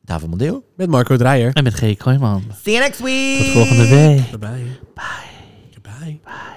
A: David Mondeel.
C: Met Marco Dreyer.
B: En met G. Kooijman.
A: See you next week.
B: Tot volgende week.
C: Bye bye. Bye. Bye.